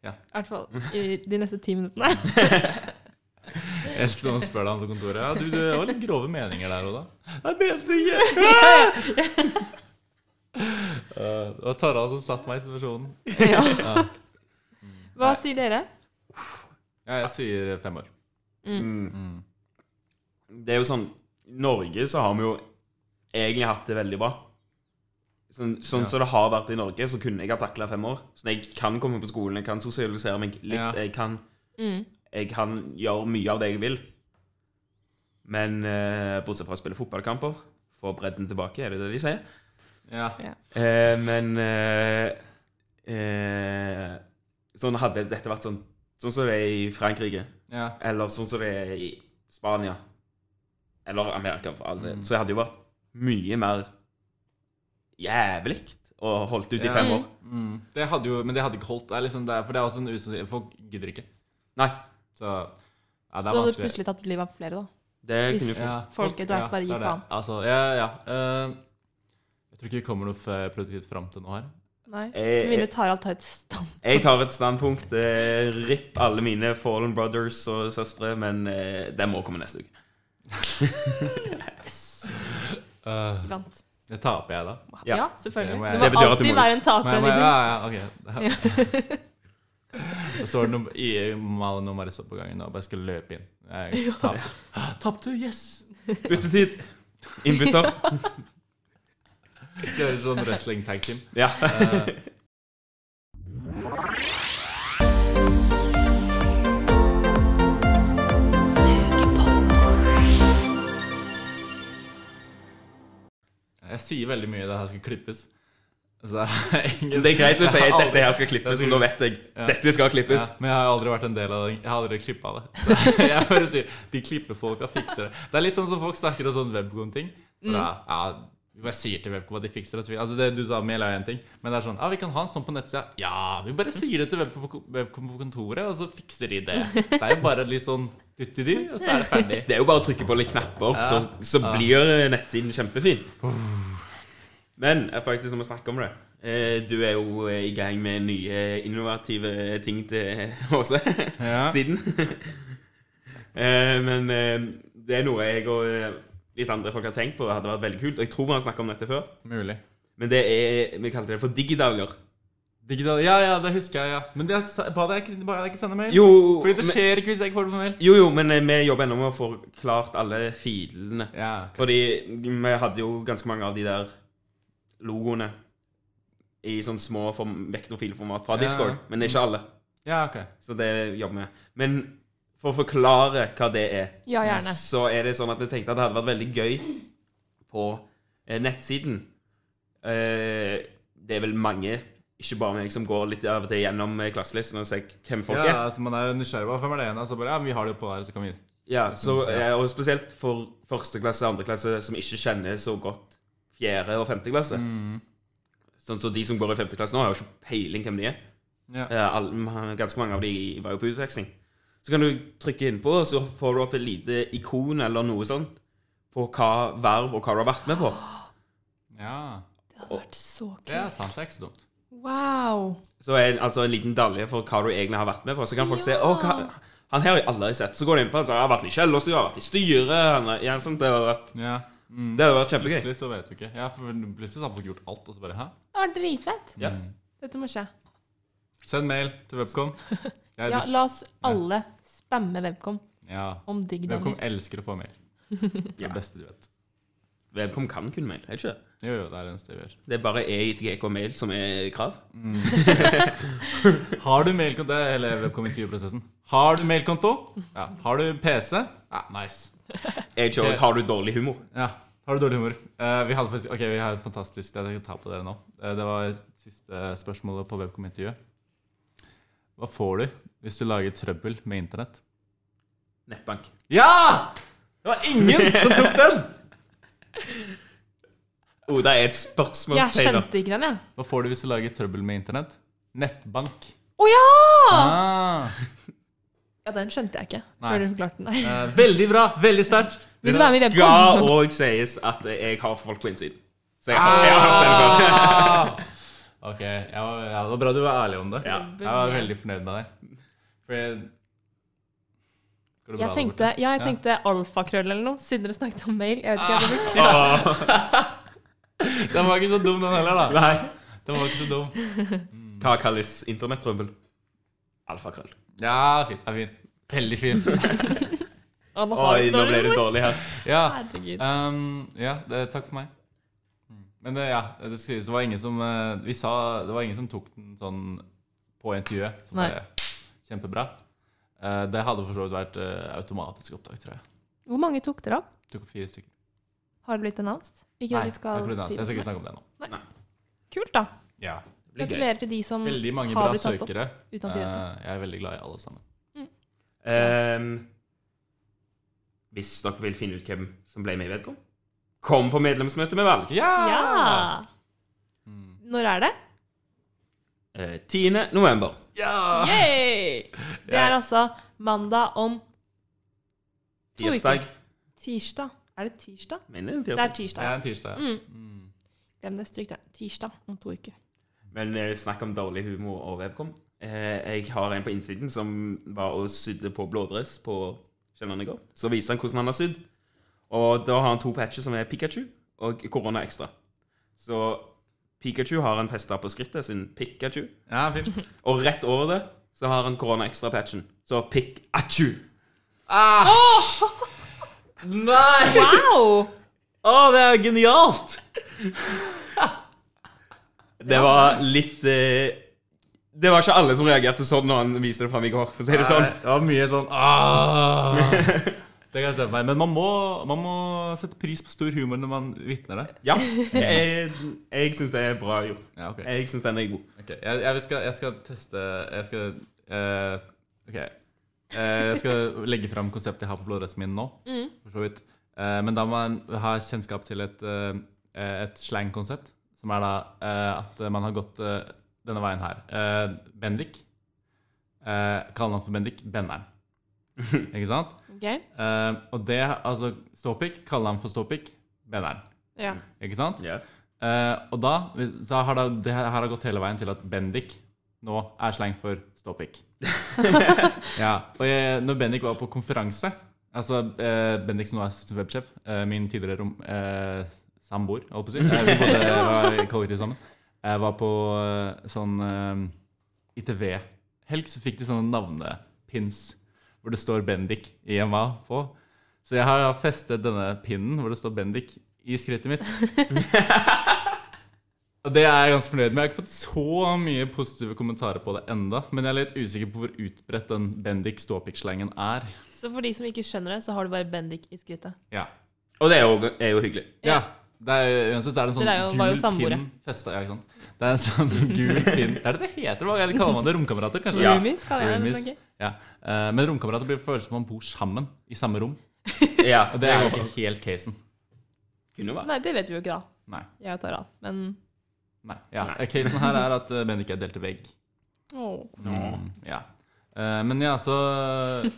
I hvert fall i de neste ti minuttene. [laughs] Jeg til noen spør deg om på kontoret. Ja, du, du har litt grove meninger der òg, da. Jeg mente ikke! Uh, [laughs] det var Tara som satte meg i situasjonen. ja. Ja. [laughs] Hva sier dere? Ja, jeg sier fem år. Mm. Mm. Det er jo sånn Norge så har vi jo egentlig hatt det veldig bra. Sånn, sånn Ja. som det har vært i Norge, så kunne jeg ha takla fem år. Så jeg kan komme på skolen, jeg kan sosialisere meg litt. Ja. Jeg, kan, Mm. Jeg kan gjøre mye av det jeg vil. Men eh, bortsett fra å spille fotballkamper, få bredden tilbake, er det det de sier? Ja. Eh, men eh, eh, Sånn hadde dette vært sånn Sånn som det er i Frankrike, ja. eller sånn som det er i Spania, eller Amerika, for all del, Mm. så hadde det jo vært mye mer jævlig å holdt ut i fem år. Mm. Det hadde jo, men det hadde ikke holdt. Det er liksom det, er- for det er også en usannsynlig Folk gidder ikke. Nei, Så ja, det Så er hadde du plutselig tatt livet av flere, da. det Hvis- kunne Ja, Folket etter hvert bare det gir faen. Altså, ja, ja. eh, jeg tror ikke vi kommer noe produktivt fram til nå her. Nei. Tar Tarald tar et standpunkt. Jeg tar et standpunkt. Eh, Ripp alle mine Fallen Brothers og søstre, men eh, det må komme neste uke. Uh, [laughs] Vant. det taper jeg, da. Ja, Ja. selvfølgelig. Det må jeg- Det betyr at du alltid må være ut. en taper. Men, jeg må- Vidar. [laughs] ja, så var Det noe Malen og Marisol på gangen og bare skulle løpe inn. Jeg taper. Tapte, yes! Byttetid. Innbytter. Kjører sånn wrestling tag team. Ja. Eh, jeg sier veldig mye det her skal klippes. Så [laughs] ingen, Det er greit å si at dette her skal klippes, så nå vet jeg. Ja. Dette skal klippes. Ja, men jeg har aldri vært en del av det. Jeg har aldri klippa det. Så [laughs] jeg bare sier, De klippefolka fikser det. Det er litt sånn som folk snakker om sånn webcom-ting. Mm. Ja, jeg sier til webcom at de fikser det. Altså det du sa med er én ting, men det er sånn Ja, vi kan ha en sånn på nettsida. Ja, vi bare sier det til webcom på, kontoret, og så fikser de det. Det er jo bare litt sånn dytti de, og så er det ferdig. Det er jo bare å trykke på litt knapper, så, så blir nettsiden kjempefin. Men eh, faktisk, når vi snakker om det eh, Du er jo eh, i gang med nye innovative ting til Åse [laughs] Ja. siden. [laughs] Eh, Men eh, det er noe jeg og eh, litt andre folk har tenkt på Det hadde vært veldig kult. Og jeg tror vi har snakket om dette før. Mulig. Men det er Vi kalte det for digidager. Digital, ja, ja, det husker jeg, ja. Men det er ba deg ikke, ba deg ikke sende mail? Jo, Fordi det men, skjer ikke hvis jeg ikke får det på mail. jo, jo, men eh, vi jobber ennå med å få klart alle filene. Ja, Fordi vi hadde jo ganske mange av de der logoene i sånn små form, vektorfilformat fra Ja. Discord, men ikke alle. ja ok. Så det jobber vi med. Men for å forklare hva det er, Ja, gjerne. så er det sånn at jeg tenkte at det hadde vært veldig gøy på eh, nettsiden. Eh, det er vel mange, ikke bare meg, som går litt av og til gjennom eh, klasselisten og ser hvem folk Ja, er. altså Man er jo nysgjerrig på hvem er det ene, og så bare Ja, vi har det på her, så kan vi Ja, så, eh, og spesielt for første klasse og andre klasse som ikke kjenner så godt fjerde og femte klasse. mm. Sånn så de som går i femte klasse nå, har jo ikke peiling hvem de er. Ja. Eh, alle, ganske mange av de var jo på utveksling. Så kan du trykke innpå, og så får du opp et lite ikon eller noe sånt på hva verv og hva du har vært med på. [gasps] ja. Det hadde vært så Det er kult. sant. Det er ikke så dumt. Wow. Så er det altså en liten dalje for hva du egentlig har vært med på. Så kan folk se å, hva, han her har jeg aldri sett. Så går du inn på han, så har vært i kjellerstua, har vært i styret han har- ja, sånt, Det har vært, Ja. Mm. det hadde vært kjempegøy. Plutselig så vet du ikke. Ja, for plutselig har folk gjort alt, og så bare Hæ? Det var dritfett. Ja. Mm. Dette må skje. Send mail til Webcom. [laughs] Jeg, Ja, la oss alle spamme Webcom ja. om digg Webcom elsker å få mail. [laughs] Det er det beste de vet. Webcom kan kun mail, er det ikke det? Jo, jo, det er det eneste vi gjør. Det er bare EITGK mail som er krav. [laughs] Har du mailkonto? Det er hele Webcom-intervjuprosessen. Har du mailkonto? Ja. Har du PC? Ja, nice. Jeg kjører, har du dårlig humor? Ja. Har du dårlig humor? Eh, vi hadde faktisk, ok, vi har et fantastisk jeg kan ta på dere nå. Eh, det var siste spørsmålet på Webcom-intervjuet. Hva får du hvis du lager trøbbel med internett? Nettbank. Ja! Det var ingen som tok den! Oda er et Jeg spørsmålstegn. skjønte ikke den, jeg. Hva får du hvis du lager trøbbel med internett? Nettbank. Å ja! Ah, Ja, den skjønte jeg ikke Nei. før du forklarte den. Eh, veldig bra! Veldig sterkt. [laughs] Webcom? Skal òg sies at jeg har folk på innsiden. Så jeg har, jeg har hørt den før. Ah! [laughs] Ok, ja, ja, det var bra du var ærlig om det. Ja. Jeg var veldig fornøyd med deg. For jeg det Jeg tenkte, ja, jeg tenkte alfakrøll eller noe, siden dere snakket om mail. Jeg vet ikke, hva jeg [laughs] Den var ikke så dum, den heller, da. Nei. Den var ikke så dum. Hva kalles internettrøbbel? Alfakrøll. Ja, fint. Ja, fint. Veldig fin. [laughs] Oi, nå ble det dårlig her. Ja, Herregud. um, ja det, takk for meg. Mm. Men det, ja, det det var ingen som eh, Vi sa Det var ingen som tok den sånn på intervjuet. Så Nei. bare Kjempebra. Uh, det hadde for så vidt vært uh, automatisk opptak, tror jeg. Hvor mange tok dere opp? Tok opp fire stykker. Har det blitt announced? Ikke Nei, det skal si announced. jeg skal ikke snakke om det nå. Kult, da. Ja. Det. Gratulerer til de som har blitt tatt opp. Veldig uten bra søkere. Uh. Eh, jeg er veldig glad i alle sammen. Ehm, hvis dere vil finne ut hvem som ble med i Vedkom, kom på medlemsmøte med valg. Ja! Ja! Mm. Når er det? Eh, 10. november. Ja! Yay! Det er altså mandag om To uker. Tirsdag. tirsdag. Er det tirsdag? Mener Det er tirsdag. tirsdag. Det er tirsdag. ja. Mm. Mm. Glem det. Stryk det. Tirsdag om to uker. Men eh, snakk om dårlig humor og webcom. Eh, jeg har en på innsiden som var og sydde på blådress på går. Så viste han hvordan han har sydd. Og da har han to patcher som er Pikachu og Korona Extra. Så Pikachu har han festa på skrittet sin Pikachu. Ja. Og rett over det så har han Korona Extra-patchen. Så Pikachu. Ah! Nei! Wow! Å, det er genialt! Det var litt eh, Det var ikke alle som reagerte sånn når han viste det fram i går, for å si det sånn. Nei, Det var mye sånn Aah. [laughs] Det kan jeg se på meg. Men man må, man må sette pris på stor humor når man vitner det. Ja, jeg, jeg syns det er bra gjort. Ja, okay. Jeg syns den er god. Okay. jeg, jeg, skal, jeg skal teste Jeg skal uh, Ok. Eh, jeg skal legge fram konseptet jeg har på blodresten min nå. For så vidt. Uh, men da må man ha kjennskap til et, eh, et slangkonsept. Som er da at man har gått denne veien her. Eh, Bendik. Uh, han for Bendik Benneren. [laughs] Ikke sant? Okay. Eh, og det, altså Ståpikk, han for Ståpikk, Benneren. Ja. Ikke sant? Yeah. Eh, og da så har det, det her har gått hele veien til at Bendik nå er slang for ståpikk. [laughs] ja, og jeg, når Bendik var på konferanse Altså eh, Bendik som nå er websjef, eh, min tidligere rom, eh, samboer, holdt på å si. Vi bodde, var i sammen. Jeg var på eh, sånn eh, ITV-helg, så fikk de sånne navnepins hvor det står Bendik IMA på. Så jeg har festet denne pinnen hvor det står Bendik i skrittet mitt. [laughs] Og det er jeg ganske fornøyd med. Jeg har ikke fått så mye positive kommentarer på det enda, men jeg er litt usikker på hvor utbredt den Bendik ståpikk-slangen er. Så for de som ikke skjønner det, så har du bare Bendik i skrittet. Ja. Og det er jo, er jo hyggelig. ja. Det er, uansett så er det en sånn gul pinn festa. Ja, ikke sant? Det er en sånn [laughs] gul pinn Det er det det heter? Hva eller kaller man det? Romkamerater, kanskje? Ja. Roomies, kaller jeg det. Ja. Eh, men romkamerater blir føles som man bor sammen i samme rom. [laughs] Ja, Og det er jo ikke helt casen. kunne være. Nei, det vet vi jo ikke da. Nei. Jeg tar av. Men Nei. ja. Nei. Casen her er at eh, Bendik er delt til vegg. Oh. Mm, ja. Eh, men ja, så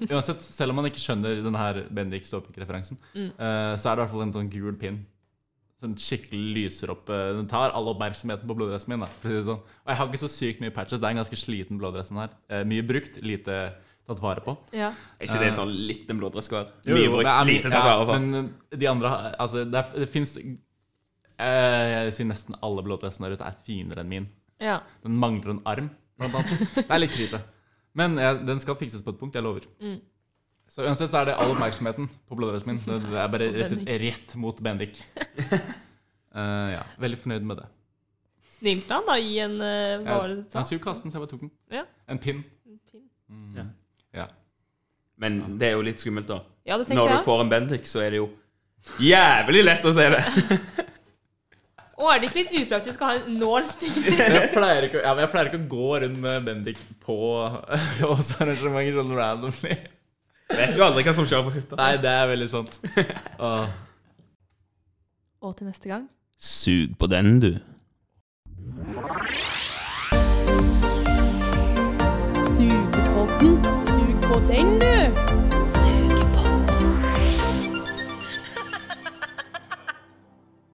uansett, selv om man ikke skjønner denne Bendik Ståpik-referansen, Mm. eh, så er det i hvert fall en sånn gul pinn. Sånn skikkelig lyser opp eh, Den tar all oppmerksomheten på bloddressen min. da for å si det sånn. Og jeg har ikke så sykt mye patches. Det er en ganske sliten bloddress her. Eh, mye brukt, lite tatt vare på. Ja. Er ikke det sånn liten bloddress hver? Mye jo, brukt, er lite tatt vare på. Men uh, de andre har- Altså, det, er, det fins Jeg sier nesten alle bloddressene der ute er finere enn min. ja. Den mangler en arm, blant annet. Det er litt krise. Men jeg, den skal fikses på et punkt, jeg lover. Mm. Så uansett så er det all oppmerksomheten på bloddressen min. Det er bare rettet rett mot Bendik. Uh, [laughs] ja, veldig fornøyd med det. Snilt av da, gi en uh, vare var det du skulle kaste den, så jeg bare tok den. Ja. En pinn. Pinn. Mm. Ja. Ja. Men det er jo litt skummelt, da. Ja, det Når du jeg. får en Bendik, så er det jo jævlig lett å se det. [laughs] Og er det ikke litt upraktisk å ha en nål stikkende [laughs] Jeg pleier, ikke, ja, jeg pleier ikke å gå rundt med Bendik på årsarrangementer sånn randomly. Vet jo aldri hva som skjer på hytta. Nei, det er veldig sant. [laughs] Åh. Og til neste gang Sug på den, du. Sugepodden. Sug på den, du.